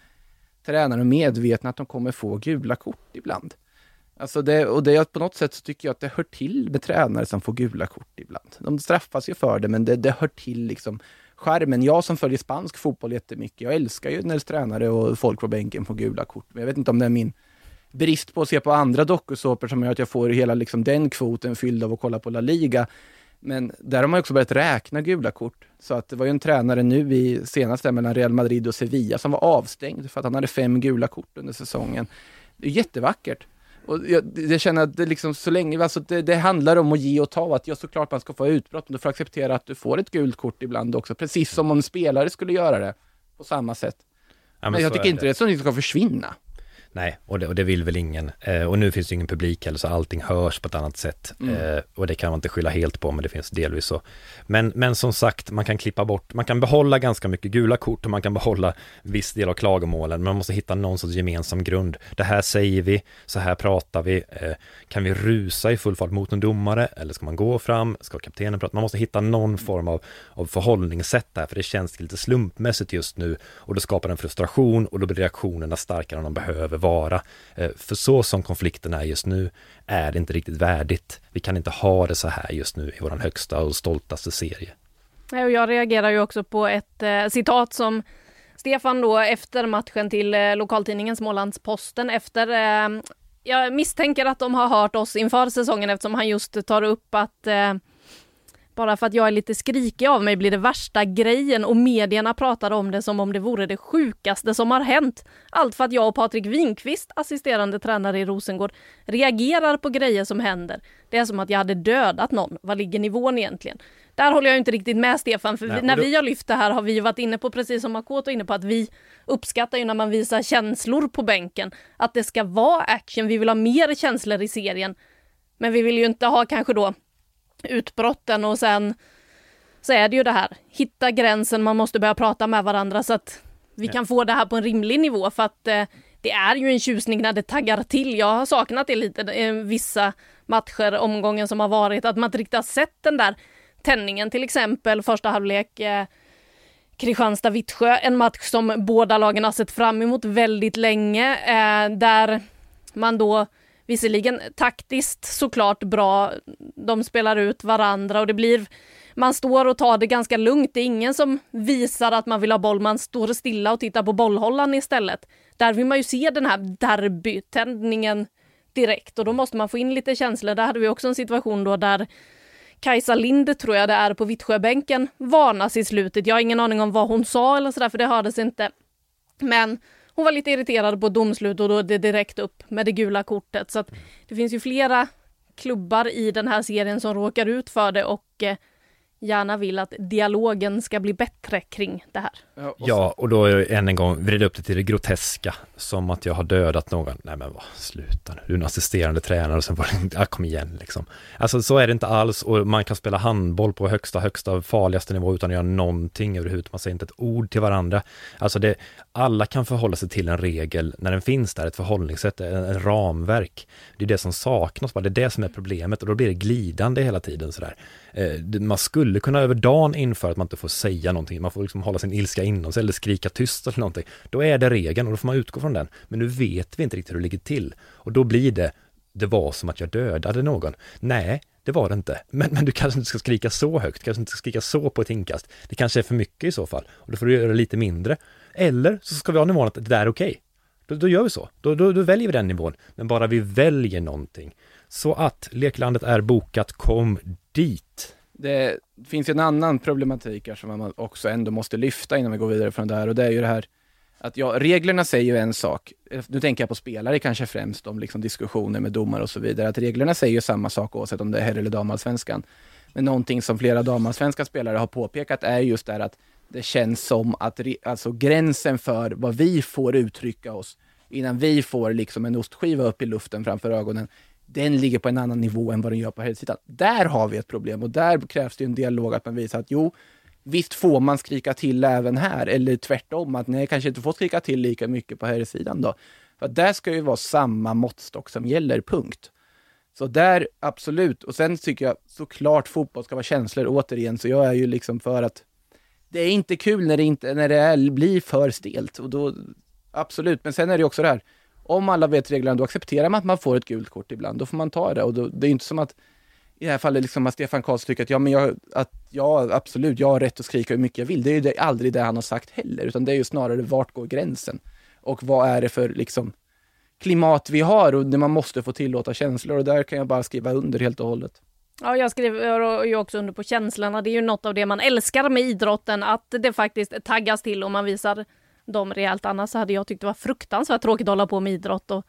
Speaker 4: tränarna medvetna att de kommer få gula kort ibland. Alltså det, och det, på något sätt så tycker jag att det hör till med tränare som får gula kort ibland. De straffas ju för det, men det, det hör till liksom skärmen. Jag som följer spansk fotboll jättemycket, jag älskar ju när tränare och folk på bänken får gula kort. Men jag vet inte om det är min brist på att se på andra dokusåpor som gör att jag får hela liksom den kvoten fylld av att kolla på La Liga. Men där har man också börjat räkna gula kort. Så att det var ju en tränare nu i senaste mellan Real Madrid och Sevilla som var avstängd för att han hade fem gula kort under säsongen. Det är jättevackert. Och jag, jag, känner att det liksom så länge, alltså det, det, handlar om att ge och ta, att jag såklart man ska få utbrott, men du får acceptera att du får ett gult kort ibland också, precis som om en spelare skulle göra det på samma sätt. Ja, men, men jag tycker inte det är som ska försvinna.
Speaker 2: Nej, och det, och det vill väl ingen. Eh, och nu finns det ingen publik heller, så allting hörs på ett annat sätt. Mm. Eh, och det kan man inte skylla helt på, men det finns delvis så. Men, men som sagt, man kan klippa bort, man kan behålla ganska mycket gula kort och man kan behålla viss del av klagomålen, men man måste hitta någon sorts gemensam grund. Det här säger vi, så här pratar vi. Eh, kan vi rusa i full fart mot en domare, eller ska man gå fram? Ska kaptenen prata? Man måste hitta någon form av, av förhållningssätt där, för det känns lite slumpmässigt just nu. Och det skapar en frustration och då blir reaktionerna starkare än de behöver vara. Eh, för så som konflikten är just nu är det inte riktigt värdigt. Vi kan inte ha det så här just nu i vår högsta och stoltaste serie.
Speaker 1: Jag reagerar ju också på ett eh, citat som Stefan då efter matchen till eh, lokaltidningen Smålandsposten efter jag misstänker att de har hört oss inför säsongen eftersom han just tar upp att eh, bara för att jag är lite skrikig av mig blir det värsta grejen och medierna pratar om det som om det vore det sjukaste som har hänt. Allt för att jag och Patrik Winqvist, assisterande tränare i Rosengård, reagerar på grejer som händer. Det är som att jag hade dödat någon. Vad ligger nivån egentligen? Där håller jag inte riktigt med Stefan, för
Speaker 2: Nej,
Speaker 1: vi, när
Speaker 2: då-
Speaker 1: vi har lyft det här har vi varit inne på, precis som Makoto inne på, att vi uppskattar ju när man visar känslor på bänken. Att det ska vara action, vi vill ha mer känslor i serien. Men vi vill ju inte ha kanske då utbrotten och sen så är det ju det här, hitta gränsen, man måste börja prata med varandra så att vi kan få det här på en rimlig nivå för att eh, det är ju en tjusning när det taggar till. Jag har saknat det lite eh, vissa matcher, omgången som har varit, att man inte riktigt har sett den där tändningen, till exempel första halvlek eh, Kristianstad-Vittsjö, en match som båda lagen har sett fram emot väldigt länge, eh, där man då visserligen taktiskt såklart bra, de spelar ut varandra och det blir man står och tar det ganska lugnt. Det är ingen som visar att man vill ha boll. Man står stilla och tittar på bollhållaren istället. Där vill man ju se den här derbytändningen direkt och då måste man få in lite känslor. Där hade vi också en situation då där Kajsa Lind tror jag det är på Vittsjöbänken varnas i slutet. Jag har ingen aning om vad hon sa eller sådär för det hördes inte. Men hon var lite irriterad på domslut och då är det direkt upp med det gula kortet. Så att det finns ju flera klubbar i den här serien som råkar ut för det och eh, gärna vill att dialogen ska bli bättre kring det här.
Speaker 4: Ja, och
Speaker 2: Ja, och då är jag än en gång vrida upp det till det groteska, som att jag har dödat någon. Nej men vad, sluta nu, du är en assisterande tränare och sen var det, ja, kom igen liksom. Alltså så är det inte alls och man kan spela handboll på högsta, högsta, farligaste nivå utan att göra någonting överhuvudtaget. Man säger inte ett ord till varandra. Alltså det, alla kan förhålla sig till en regel när den finns där, ett förhållningssätt, en, ramverk. Det är det som saknas, bara. det är det som är problemet och då blir det glidande hela tiden sådär. Eh, man skulle skulle kunna över dagen införa att man inte får säga någonting, man får liksom hålla sin ilska inom sig eller skrika tyst eller någonting. Då är det regeln och då får man utgå från den. Men nu vet vi inte riktigt hur det ligger till. Och då blir det, det var som att jag dödade någon. Nej, det var det inte. Men, men du kanske inte ska skrika så högt, kanske inte ska skrika så på ett inkast. Det kanske är för mycket i så fall. Och då får du göra lite mindre. Eller så ska vi ha nivån att det där är okej. Då, då gör vi så. Då, då, då väljer vi den nivån. Men bara vi väljer någonting. Så att Leklandet är bokat, kom dit.
Speaker 4: Det finns ju en annan problematik här som man också ändå måste lyfta innan vi går vidare från det här och det är ju det här att ja, reglerna säger ju en sak. Nu tänker jag på spelare kanske främst om liksom diskussioner med domare och så vidare. Att reglerna säger ju samma sak oavsett om det är herr eller damallsvenskan. Men någonting som flera damallsvenska spelare har påpekat är just det här att det känns som att alltså gränsen för vad vi får uttrycka oss innan vi får liksom en ostskiva upp i luften framför ögonen den ligger på en annan nivå än vad den gör på herrsidan. Där har vi ett problem och där krävs det en dialog att man visar att jo, visst får man skrika till även här, eller tvärtom, att nej, kanske inte får skrika till lika mycket på herrsidan då. För att där ska ju vara samma måttstock som gäller, punkt. Så där, absolut. Och sen tycker jag såklart fotboll ska vara känslor, återigen, så jag är ju liksom för att det är inte kul när det, inte, när det är, blir för stelt. Och då, absolut, men sen är det ju också det här, om alla vet reglerna, då accepterar man att man får ett gult kort ibland. Då får man ta det. Och då, det är inte som att i det här fallet liksom att Stefan Karlsson tycker att ja, men jag, att ja, absolut, jag har rätt att skrika hur mycket jag vill. Det är ju det, aldrig det han har sagt heller, utan det är ju snarare vart går gränsen? Och vad är det för liksom klimat vi har och man måste få tillåta känslor och där kan jag bara skriva under helt och hållet.
Speaker 1: Ja, jag skriver ju också under på känslorna. Det är ju något av det man älskar med idrotten, att det faktiskt taggas till och man visar dem rejält. Annars hade jag tyckt det var fruktansvärt tråkigt att hålla på med idrott och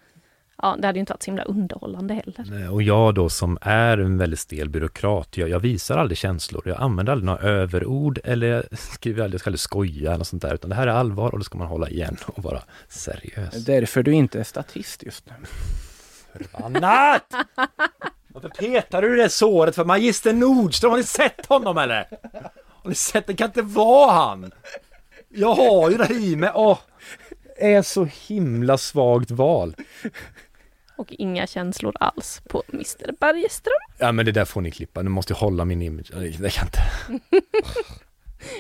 Speaker 1: ja, det hade ju inte varit så himla underhållande heller.
Speaker 2: Och jag då som är en väldigt stel byråkrat, jag, jag visar aldrig känslor. Jag använder aldrig några överord eller jag skriver aldrig, jag ska aldrig skoja eller sånt där. Utan det här är allvar och då ska man hålla igen och vara seriös.
Speaker 4: Därför du inte är statist just nu.
Speaker 2: Annat! Varför petar du det såret för Magister Nordström? Har ni sett honom eller? Har ni sett? Det kan inte vara han! Jag har ju det i mig. Åh! Är så himla svagt val.
Speaker 1: Och inga känslor alls på Mr Bergström.
Speaker 2: Ja men det där får ni klippa, nu måste jag hålla min image. Det kan inte.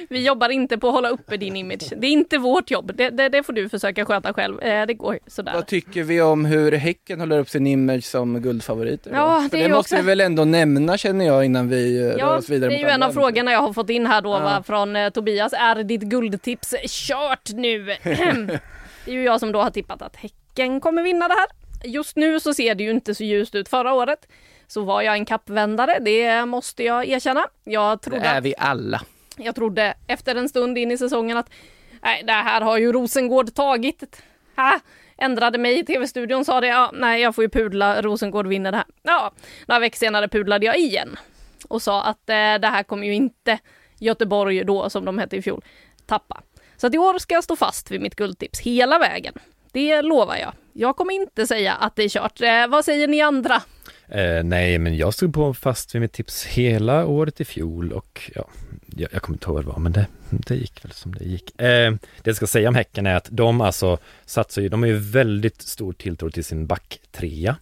Speaker 1: Vi jobbar inte på att hålla uppe din image. Det är inte vårt jobb. Det, det, det får du försöka sköta själv. Eh, Det går sådär.
Speaker 4: Vad tycker vi om hur Häcken håller upp sin image som guldfavoriter?
Speaker 1: Ja, det
Speaker 4: det måste
Speaker 1: också-
Speaker 4: vi väl ändå nämna känner jag innan vi eh, rör
Speaker 1: Ja,
Speaker 4: oss vidare
Speaker 1: det är ju en av frågorna jag har fått in här då
Speaker 4: Ja.
Speaker 1: va, från eh, Tobias. Är ditt guldtips kört nu? det är ju jag som då har tippat att Häcken kommer vinna det här. Just nu så ser det ju inte så ljust ut. Förra året så var jag en kappvändare, det måste jag erkänna. Jag
Speaker 4: Det
Speaker 1: trodde,
Speaker 4: är vi alla
Speaker 1: jag trodde efter en stund in i säsongen att nej, det här har ju Rosengård tagit. Ha, ändrade mig i tv-studion, sa det, ja, nej jag får ju pudla, Rosengård vinner det här. Ja, några veckor senare pudlade jag igen och sa att eh, det här kommer ju inte Göteborg då, som de hette i fjol, tappa. Så att i år ska jag stå fast vid mitt guldtips hela vägen. Det lovar jag. Jag kommer inte säga att det är kört. Eh, vad säger ni andra?
Speaker 2: Eh, nej, men jag stod på fast vid mitt tips hela året i fjol och ja, jag, jag kommer inte ihåg vad det var, men det, det gick väl som det gick. Eh, det jag ska säga om Häcken är att de alltså satsar ju, de har ju väldigt stor tilltro till sin backtrea.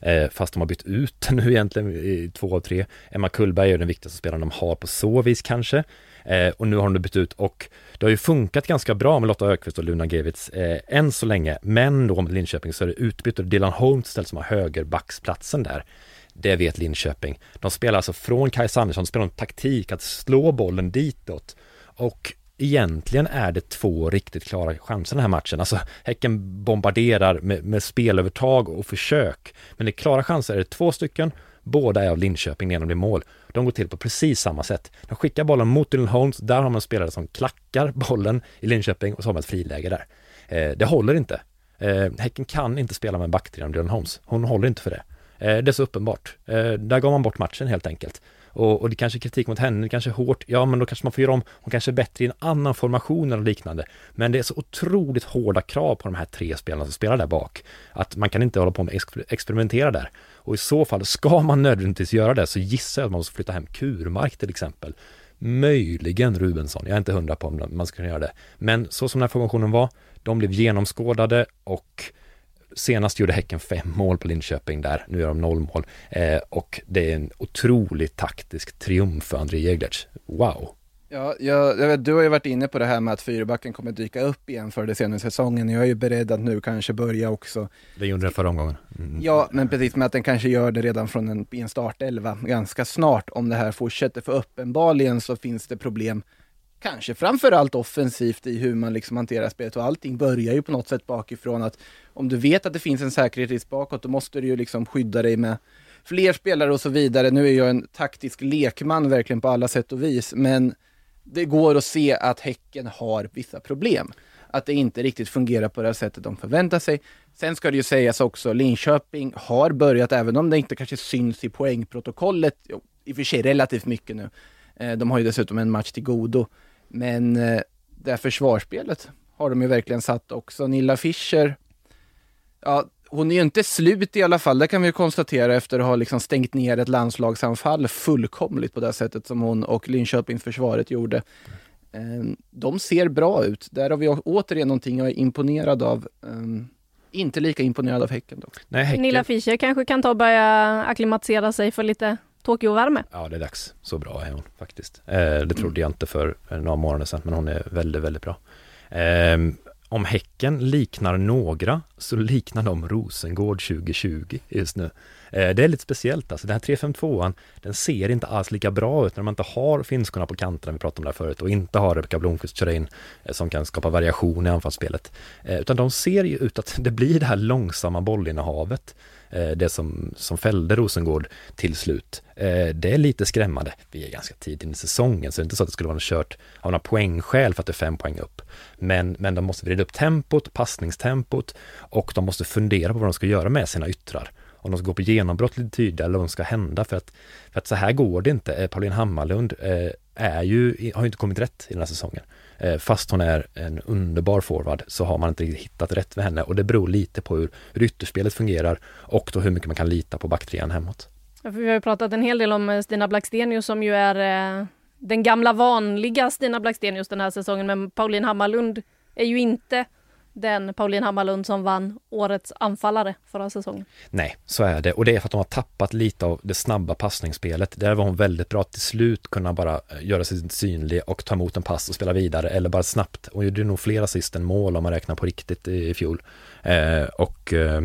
Speaker 2: Eh, fast de har bytt ut den nu egentligen i två av tre. Emma Kullberg är den viktigaste spelaren de har på så vis kanske. Eh, och nu har de bytt ut och det har ju funkat ganska bra med Lotta Ökvist och Luna Gevitz eh, än så länge. Men då med Linköping så är det utbytt och Dylan Holmes ställs som har högerbacksplatsen där. Det vet Linköping. De spelar alltså från Kajsa Andersson, de spelar en taktik att slå bollen ditåt. Och egentligen är det två riktigt klara chanser den här matchen. Alltså Häcken bombarderar med, med spelövertag och försök. Men det klara chanser är det två stycken. Båda är av Linköping genom det mål. De går till på precis samma sätt. De skickar bollen mot Dylan Holmes. Där har man spelare som klackar bollen i Linköping och så har man ett friläge där. Eh, det håller inte. Eh, häcken kan inte spela med en backtrea om Dylan Holmes. Hon håller inte för det. Eh, det är så uppenbart. Eh, där gav man bort matchen helt enkelt. Och, och det kanske är kritik mot henne, det kanske är hårt. Ja, men då kanske man får göra om. Hon kanske är bättre i en annan formation eller liknande. Men det är så otroligt hårda krav på de här tre spelarna som spelar där bak. Att man kan inte hålla på med exper- experimentera där. Och i så fall, ska man nödvändigtvis göra det så gissar jag att man måste flytta hem Kurmark till exempel. Möjligen Rubensson, jag är inte hundra på om man ska kunna göra det. Men så som den här formationen var, de blev genomskådade och senast gjorde Häcken fem mål på Linköping där, nu gör de noll mål. Eh, och det är en otrolig taktisk triumf för André Jeglertz. Wow!
Speaker 4: Ja, jag, jag vet, du har ju varit inne på det här med att fyrbacken kommer dyka upp igen för det senaste säsongen. Jag är ju beredd att nu kanske börja också.
Speaker 2: Det gjorde den förra omgången. Mm.
Speaker 4: Ja, men precis med att den kanske gör det redan från en, en startelva ganska snart om det här fortsätter. För uppenbarligen så finns det problem, kanske framförallt offensivt i hur man liksom hanterar spelet och allting börjar ju på något sätt bakifrån att om du vet att det finns en säkerhetsrisk bakåt, då måste du ju liksom skydda dig med fler spelare och så vidare. Nu är jag en taktisk lekman verkligen på alla sätt och vis, men det går att se att Häcken har vissa problem. Att det inte riktigt fungerar på det här sättet de förväntar sig. Sen ska det ju sägas också, Linköping har börjat, även om det inte kanske syns i poängprotokollet, jo, i och för sig relativt mycket nu. Eh, de har ju dessutom en match till godo. Men eh, det här försvarsspelet har de ju verkligen satt också. Nilla Fischer, ja, hon är ju inte slut i alla fall, det kan vi ju konstatera efter att ha liksom stängt ner ett landslagsanfall fullkomligt på det sättet som hon och Linköpings försvaret gjorde. Eh, De ser bra ut. Där har vi återigen någonting jag är imponerad av. Eh, Inte lika imponerad av Häcken då.
Speaker 2: Nej, Häcken.
Speaker 1: Nilla Fischer kanske kan ta och börja acklimatisera sig för lite Tokyo-värme.
Speaker 2: Ja, det är dags. Så bra är hon faktiskt. Eh, det trodde jag inte för eh, några månader sedan, men hon är väldigt, väldigt bra. Eh, om Häcken liknar några så liknar de Rosengård 2020 just nu. Eh, det är lite speciellt alltså. Den här 352an, den ser inte alls lika bra ut när man inte har finskorna på kanterna, vi pratade om det här förut, och inte har Rebecka Blomqvist köra in eh, som kan skapa variation i anfallsspelet. Eh, utan de ser ju ut att det blir det här långsamma bollinnehavet Eh, det som, som fällde Rosengård till slut. Eh, det är lite skrämmande. Vi är ganska tidigt in i säsongen, så det är inte så att det skulle vara något kört av några poängskäl för att det är fem poäng upp. Men, men de måste vrida upp tempot, passningstempot och de måste fundera på vad de ska göra med sina yttrar. Om de ska gå på genombrott lite tydligare eller vad som ska hända för att, för att så här går det inte. Eh, Pauline Hammarlund är ju, har ju inte kommit rätt i den här säsongen. Eh, fast hon är en underbar forward så har man inte riktigt hittat rätt med henne och det beror lite på hur, hur ytterspelet fungerar och då hur mycket man kan lita på backtrean hemåt.
Speaker 1: Ja, Vi har ju pratat en hel del om eh, Stina Blackstenius som ju är eh, den gamla vanliga Stina Blackstenius den här säsongen, men Pauline Hammarlund är ju inte den Pauline Hammarlund som vann årets anfallare förra säsongen.
Speaker 2: Nej, så är det. Och det är för att de har tappat lite av det snabba passningsspelet. Där var hon väldigt bra att till slut kunna bara eh, göra sig synlig och ta emot en pass och spela vidare eller bara snabbt. Hon gjorde nog fler assist än mål om man räknar på riktigt i, i fjol. Eh, och eh,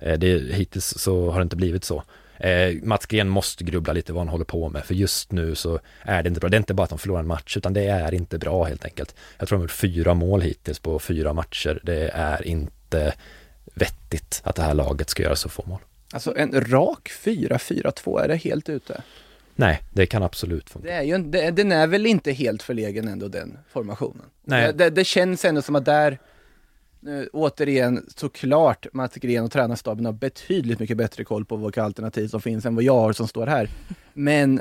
Speaker 2: eh det, hittills så har det inte blivit så. Eh, Mats Gren måste grubbla lite vad han håller på med, för just nu så är det inte bra. Det är inte bara att de förlorar en match, utan det är inte bra helt enkelt. Jag tror de har gjort fyra mål hittills på fyra matcher. Det är inte vettigt att det här laget ska göra så få mål.
Speaker 4: Alltså en rak 4-4-2, är det helt ute?
Speaker 2: Nej, det kan absolut funka.
Speaker 4: Det är ju, det, den är väl inte helt förlegen ändå den formationen?
Speaker 2: Nej.
Speaker 4: Det, det, det känns ändå som att där, nu, återigen, såklart Mats Gren och tränarstaben har betydligt mycket bättre koll på vilka alternativ som finns än vad jag har som står här. Men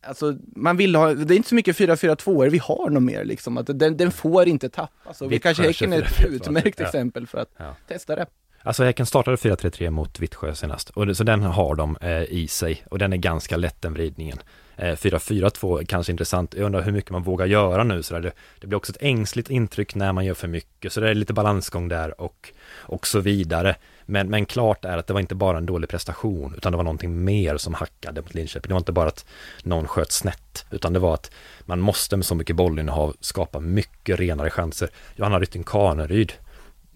Speaker 4: Alltså, man vill ha, det är inte så mycket 4-4-2 vi har något mer liksom, att den, den får inte tappas. Och vi kanske Häcken är ett
Speaker 2: 4-4-2,
Speaker 4: utmärkt
Speaker 2: ja.
Speaker 4: exempel för att
Speaker 2: Ja.
Speaker 4: testa det.
Speaker 2: Alltså Häcken startade 4-3-3 mot Vittsjö senast och det, så den har de eh, i sig och den är ganska lätt den vridningen. Eh, 4-4-2 kanske intressant, jag undrar hur mycket man vågar göra nu så där. Det, det blir också ett ängsligt intryck när man gör för mycket så det är lite balansgång där och, och så vidare. Men, men klart är att det var inte bara en dålig prestation utan det var någonting mer som hackade mot Linköping. Det var inte bara att någon sköt snett utan det var att man måste med så mycket bollinnehav skapa mycket renare chanser. Johanna Rytting Kaneryd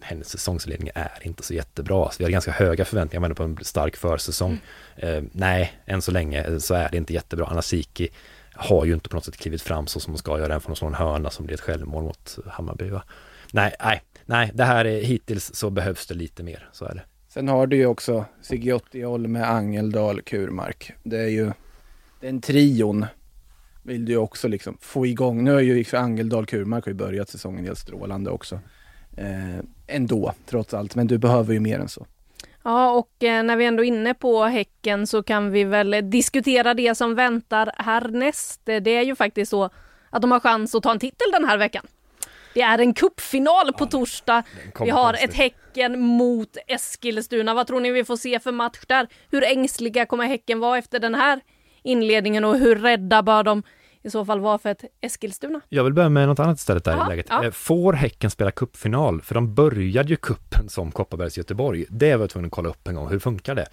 Speaker 2: hennes säsongsledning är inte så jättebra. Så vi hade ganska höga förväntningar med henne på en stark försäsong. Eh, nej, än så länge eh, så är det inte jättebra. Anasiki har ju inte på något sätt klivit fram så som hon ska göra, även från en hörna som blir ett självmål mot Hammarby. Va? Nej, nej, nej, det här är hittills så behövs det lite mer, så är det.
Speaker 4: Sen har du ju också Sigiotti, Olme, Angeldal, Kurmark. Det är ju den trion vill du ju också liksom få igång. Nu har ju Angeldal, Kurmark har ju börjat säsongen helt strålande också. Eh, ändå, trots allt. Men du behöver ju mer än så.
Speaker 1: Ja, och eh, när vi ändå är inne på Häcken så kan vi väl diskutera det som väntar härnäst. Eh, Det är ju faktiskt så att de har chans att ta en titel den här veckan. Det är en cupfinal på torsdag. Vi har ett Häcken mot Eskilstuna. Vad tror ni vi får se för match där? Hur ängsliga kommer Häcken vara efter den här inledningen och hur rädda bör de i så fall vara för ett Eskilstuna?
Speaker 2: Jag vill börja med något annat istället där
Speaker 1: Ja,
Speaker 2: i läget.
Speaker 1: ja.
Speaker 2: Eh, Får Häcken spela cupfinal? För de började ju kuppen som Kopparbergs Göteborg. Det var jag tvungen att kolla upp en gång. Hur funkar det?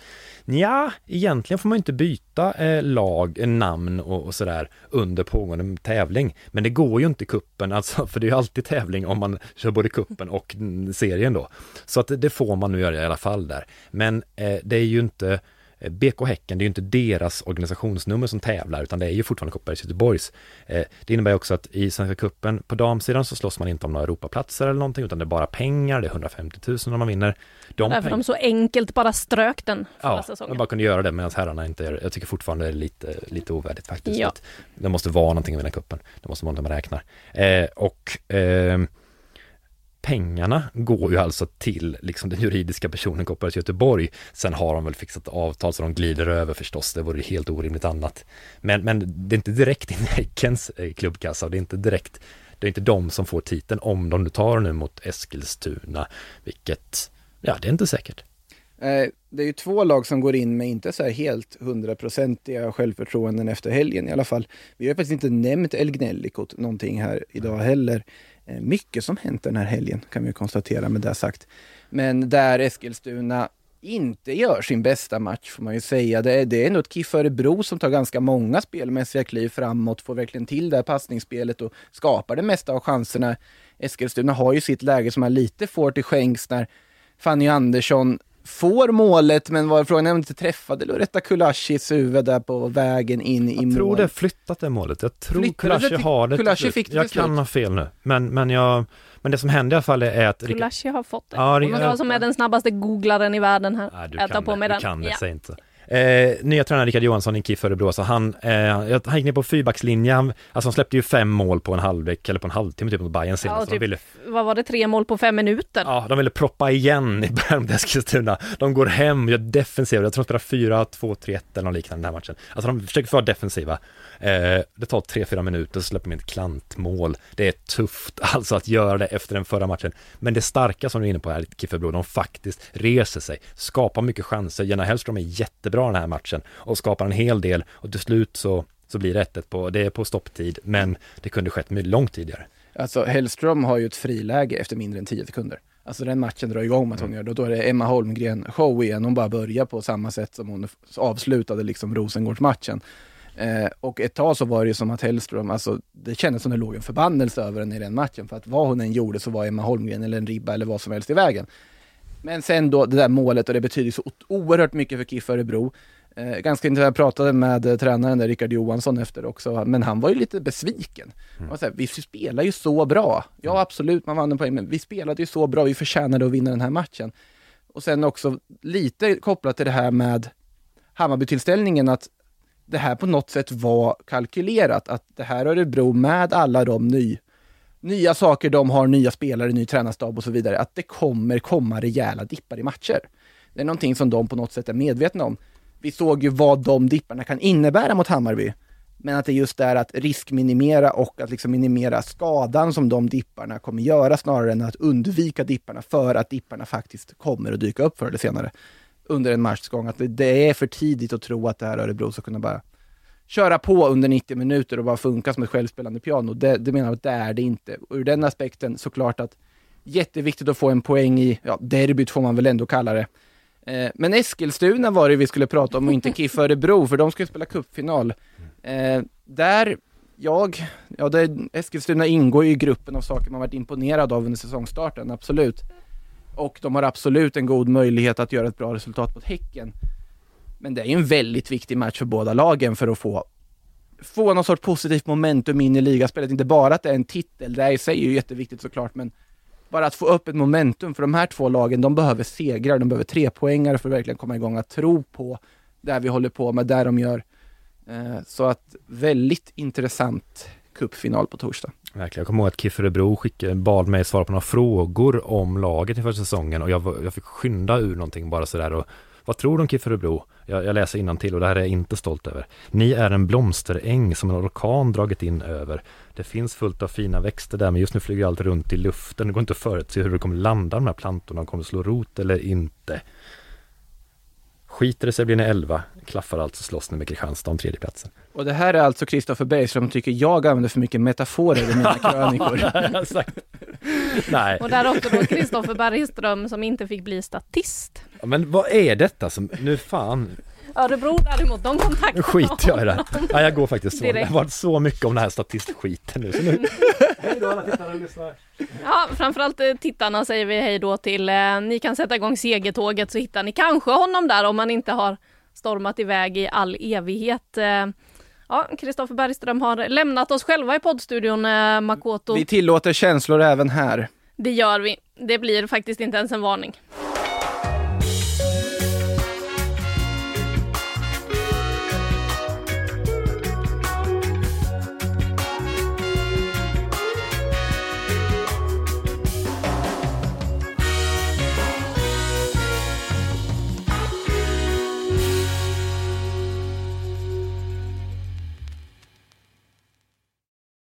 Speaker 2: Ja, egentligen får man inte byta eh, lag, eh, namn och, och sådär under pågående tävling. Men det går ju inte i kuppen, alltså, för det är ju alltid tävling om man kör både kuppen och mm, serien då. Så att det- får man nu göra i alla fall där. Men eh, det är ju inte BK Häcken, det är ju inte deras organisationsnummer som tävlar, utan det är ju fortfarande Kopparbergs Göteborgs. Eh, Det innebär också att i Svenska Cupen på damsidan så slåss man inte om några Europaplatser eller någonting, utan det är bara pengar, det är 150 000 om man vinner. De
Speaker 1: Därför de så enkelt bara strök den förra
Speaker 2: Ja,
Speaker 1: säsongen.
Speaker 2: man bara kunde göra det medan herrarna inte gör det. Jag tycker fortfarande det är lite, lite ovärdigt faktiskt.
Speaker 1: Ja.
Speaker 2: Det måste vara någonting att vinna cupen. Det måste vara något man räknar. Eh, och ehm, pengarna går ju alltså till liksom den juridiska personen Kopparbergs Göteborg. Sen har de väl fixat avtal så de glider över förstås. Det vore helt orimligt annat. Men, men det är inte direkt in i Häckens eh, klubbkassa och det är inte direkt det är inte de som får titeln om de nu tar nu mot Eskilstuna, vilket, ja det är inte säkert.
Speaker 4: Eh, det är ju två lag som går in med inte så här helt hundraprocentiga självförtroenden efter helgen i alla fall. Vi har faktiskt inte nämnt El Gnellikot någonting här idag heller. Eh, mycket som hänt den här helgen kan vi konstatera med det sagt. Men där Eskilstuna inte gör sin bästa match får man ju säga. Det är, det är ändå ett KIF Örebro som tar ganska många spelmässiga kliv framåt, får verkligen till det här passningsspelet och skapar det mesta av chanserna. Eskilstuna har ju sitt läge som man lite får till skänks när Fanny Andersson får målet, men var frågan är om inte träffade Loretta Kulashis huvud där på vägen in i
Speaker 2: Jag
Speaker 4: mål.
Speaker 2: tror det är flyttat det målet. Jag tror
Speaker 4: det
Speaker 2: Kulashi har det
Speaker 4: Kulashi fick det
Speaker 2: Jag kan ha fel nu. Men, men, jag, men det som hände i alla fall är att...
Speaker 1: Kulashi har fått det.
Speaker 2: Ja, det-
Speaker 1: Och jag som är den snabbaste googlaren i världen här.
Speaker 2: Ja, du
Speaker 1: jag tar
Speaker 2: kan
Speaker 1: på
Speaker 2: det,
Speaker 1: mig
Speaker 2: du
Speaker 1: den.
Speaker 2: kan det,
Speaker 1: Ja.
Speaker 2: säg inte. Eh, nya tränaren Rickard Johansson i KIF Örebro, så han, eh, jag- han gick ner på fyrbackslinjen, alltså han släppte ju fem mål på en halvlek, eller på en halvtimme typ mot Bayern
Speaker 1: Ja,
Speaker 2: senast.
Speaker 1: och
Speaker 2: de ville,
Speaker 1: typ, vad var det, tre mål på fem minuter?
Speaker 2: ja, de ville proppa igen i mot Eskilstuna. De går hem, gör defensiva, jag tror de spelar 4-2-3-1 eller något liknande den här matchen. Alltså de försöker vara defensiva. Eh, det tar 3-4 minuter, så släpper de in ett klantmål. Det är tufft alltså att göra det efter den förra matchen. Men det starka som du är inne på här, KIF Örebro, de faktiskt reser sig, skapar mycket chanser. Jenna Hellström är jättebra den här matchen och skapar en hel del och till slut så, så blir det 1 på, det är på stopptid, men det kunde skett mycket långt tidigare.
Speaker 4: Alltså Hellström har ju ett friläge efter mindre än 10 sekunder. Alltså den matchen drar igång med att hon gör det. Och då är det Emma Holmgren show igen. Hon bara börjar på samma sätt som hon avslutade liksom Rosengårdsmatchen. Eh, och ett tag så var det ju som att Hellström, alltså det kändes som det låg en förbannelse över henne i den matchen. För att vad hon än gjorde så var Emma Holmgren eller en ribba eller vad som helst i vägen. Men sen då det där målet och det betyder så oerhört mycket för KIF Örebro. Eh, ganska intressant, jag pratade med eh, tränaren där, Rickard Johansson efter också, men han var ju lite besviken. Så här, vi spelar ju så bra. Ja absolut, man vann en poäng, men vi spelade ju så bra, vi förtjänade att vinna den här matchen. Och sen också lite kopplat till det här med Hammarby-tillställningen, att det här på något sätt var kalkylerat. Att det här Örebro med alla de ny, nya saker de har, nya spelare, ny tränarstab och så vidare, att det kommer komma rejäla dippar i matcher. Det är någonting som de på något sätt är medvetna om. Vi såg ju vad de dipparna kan innebära mot Hammarby. Men att det just är att riskminimera och att liksom minimera skadan som de dipparna kommer göra snarare än att undvika dipparna för att dipparna faktiskt kommer att dyka upp förr eller senare under en matchgång. Att det, det är för tidigt att tro att det här Örebro ska kunna bara köra på under 90 minuter och bara funka som ett självspelande piano. Det, det menar jag att det är det inte. Och ur den aspekten såklart att jätteviktigt att få en poäng i, ja, derbyt får man väl ändå kalla det. Eh, men Eskilstuna var det vi skulle prata om och inte KIF Örebro, för de ska ju spela cupfinal. Eh, där, jag, ja det, Eskilstuna ingår ju i gruppen av saker man varit imponerad av under säsongstarten, absolut. Och de har absolut en god möjlighet att göra ett bra resultat mot Häcken. Men det är ju en väldigt viktig match för båda lagen för att få, få någon sorts positivt momentum in i ligaspelet. Inte bara att det är en titel, det i sig är ju jätteviktigt såklart, men bara att få upp ett momentum, för de här två lagen, de behöver segrar, de behöver tre poängar för att verkligen komma igång, att tro på det vi håller på med, där de gör. Eh, så att väldigt intressant cupfinal på torsdag.
Speaker 2: Verkligen. Jag kommer ihåg att KIF Örebro bad mig svara på några frågor om laget inför säsongen och jag, jag fick skynda ur någonting bara sådär och vad tror du om KIF Örebro? Jag, jag läser till och det här är jag inte stolt över. Ni är en blomsteräng som en orkan dragit in över. Det finns fullt av fina växter där men just nu flyger allt runt i luften. Det går inte att förutse hur det kommer landa de här plantorna, kommer slå rot eller inte. Skiter det sig blir ni 11, klaffar alltså slåss ni med Kristianstad om tredjeplatsen.
Speaker 4: Och det här är alltså Kristoffer Bergström som tycker jag använder för mycket metaforer i mina krönikor.
Speaker 2: Nej,
Speaker 1: Och där också då Kristoffer Bergström som inte fick bli statist.
Speaker 2: men vad är detta som, nu fan,
Speaker 1: Örebro däremot, de kontaktade
Speaker 2: nu skiter jag i det.
Speaker 1: honom.
Speaker 2: Ja, jag går faktiskt så. Det har varit så mycket om den här statistskiten nu. Så nu. Hej då alla tittare och lyssnare.
Speaker 1: Ja, framförallt eh, tittarna säger vi hej då till. Eh, ni kan sätta igång segertåget så hittar ni kanske honom där om man inte har stormat iväg i all evighet. Eh, ja, Kristoffer Bergström har lämnat oss själva i poddstudion, eh, Makoto.
Speaker 4: Vi tillåter känslor även här.
Speaker 1: Det gör vi. Det blir faktiskt inte ens en varning.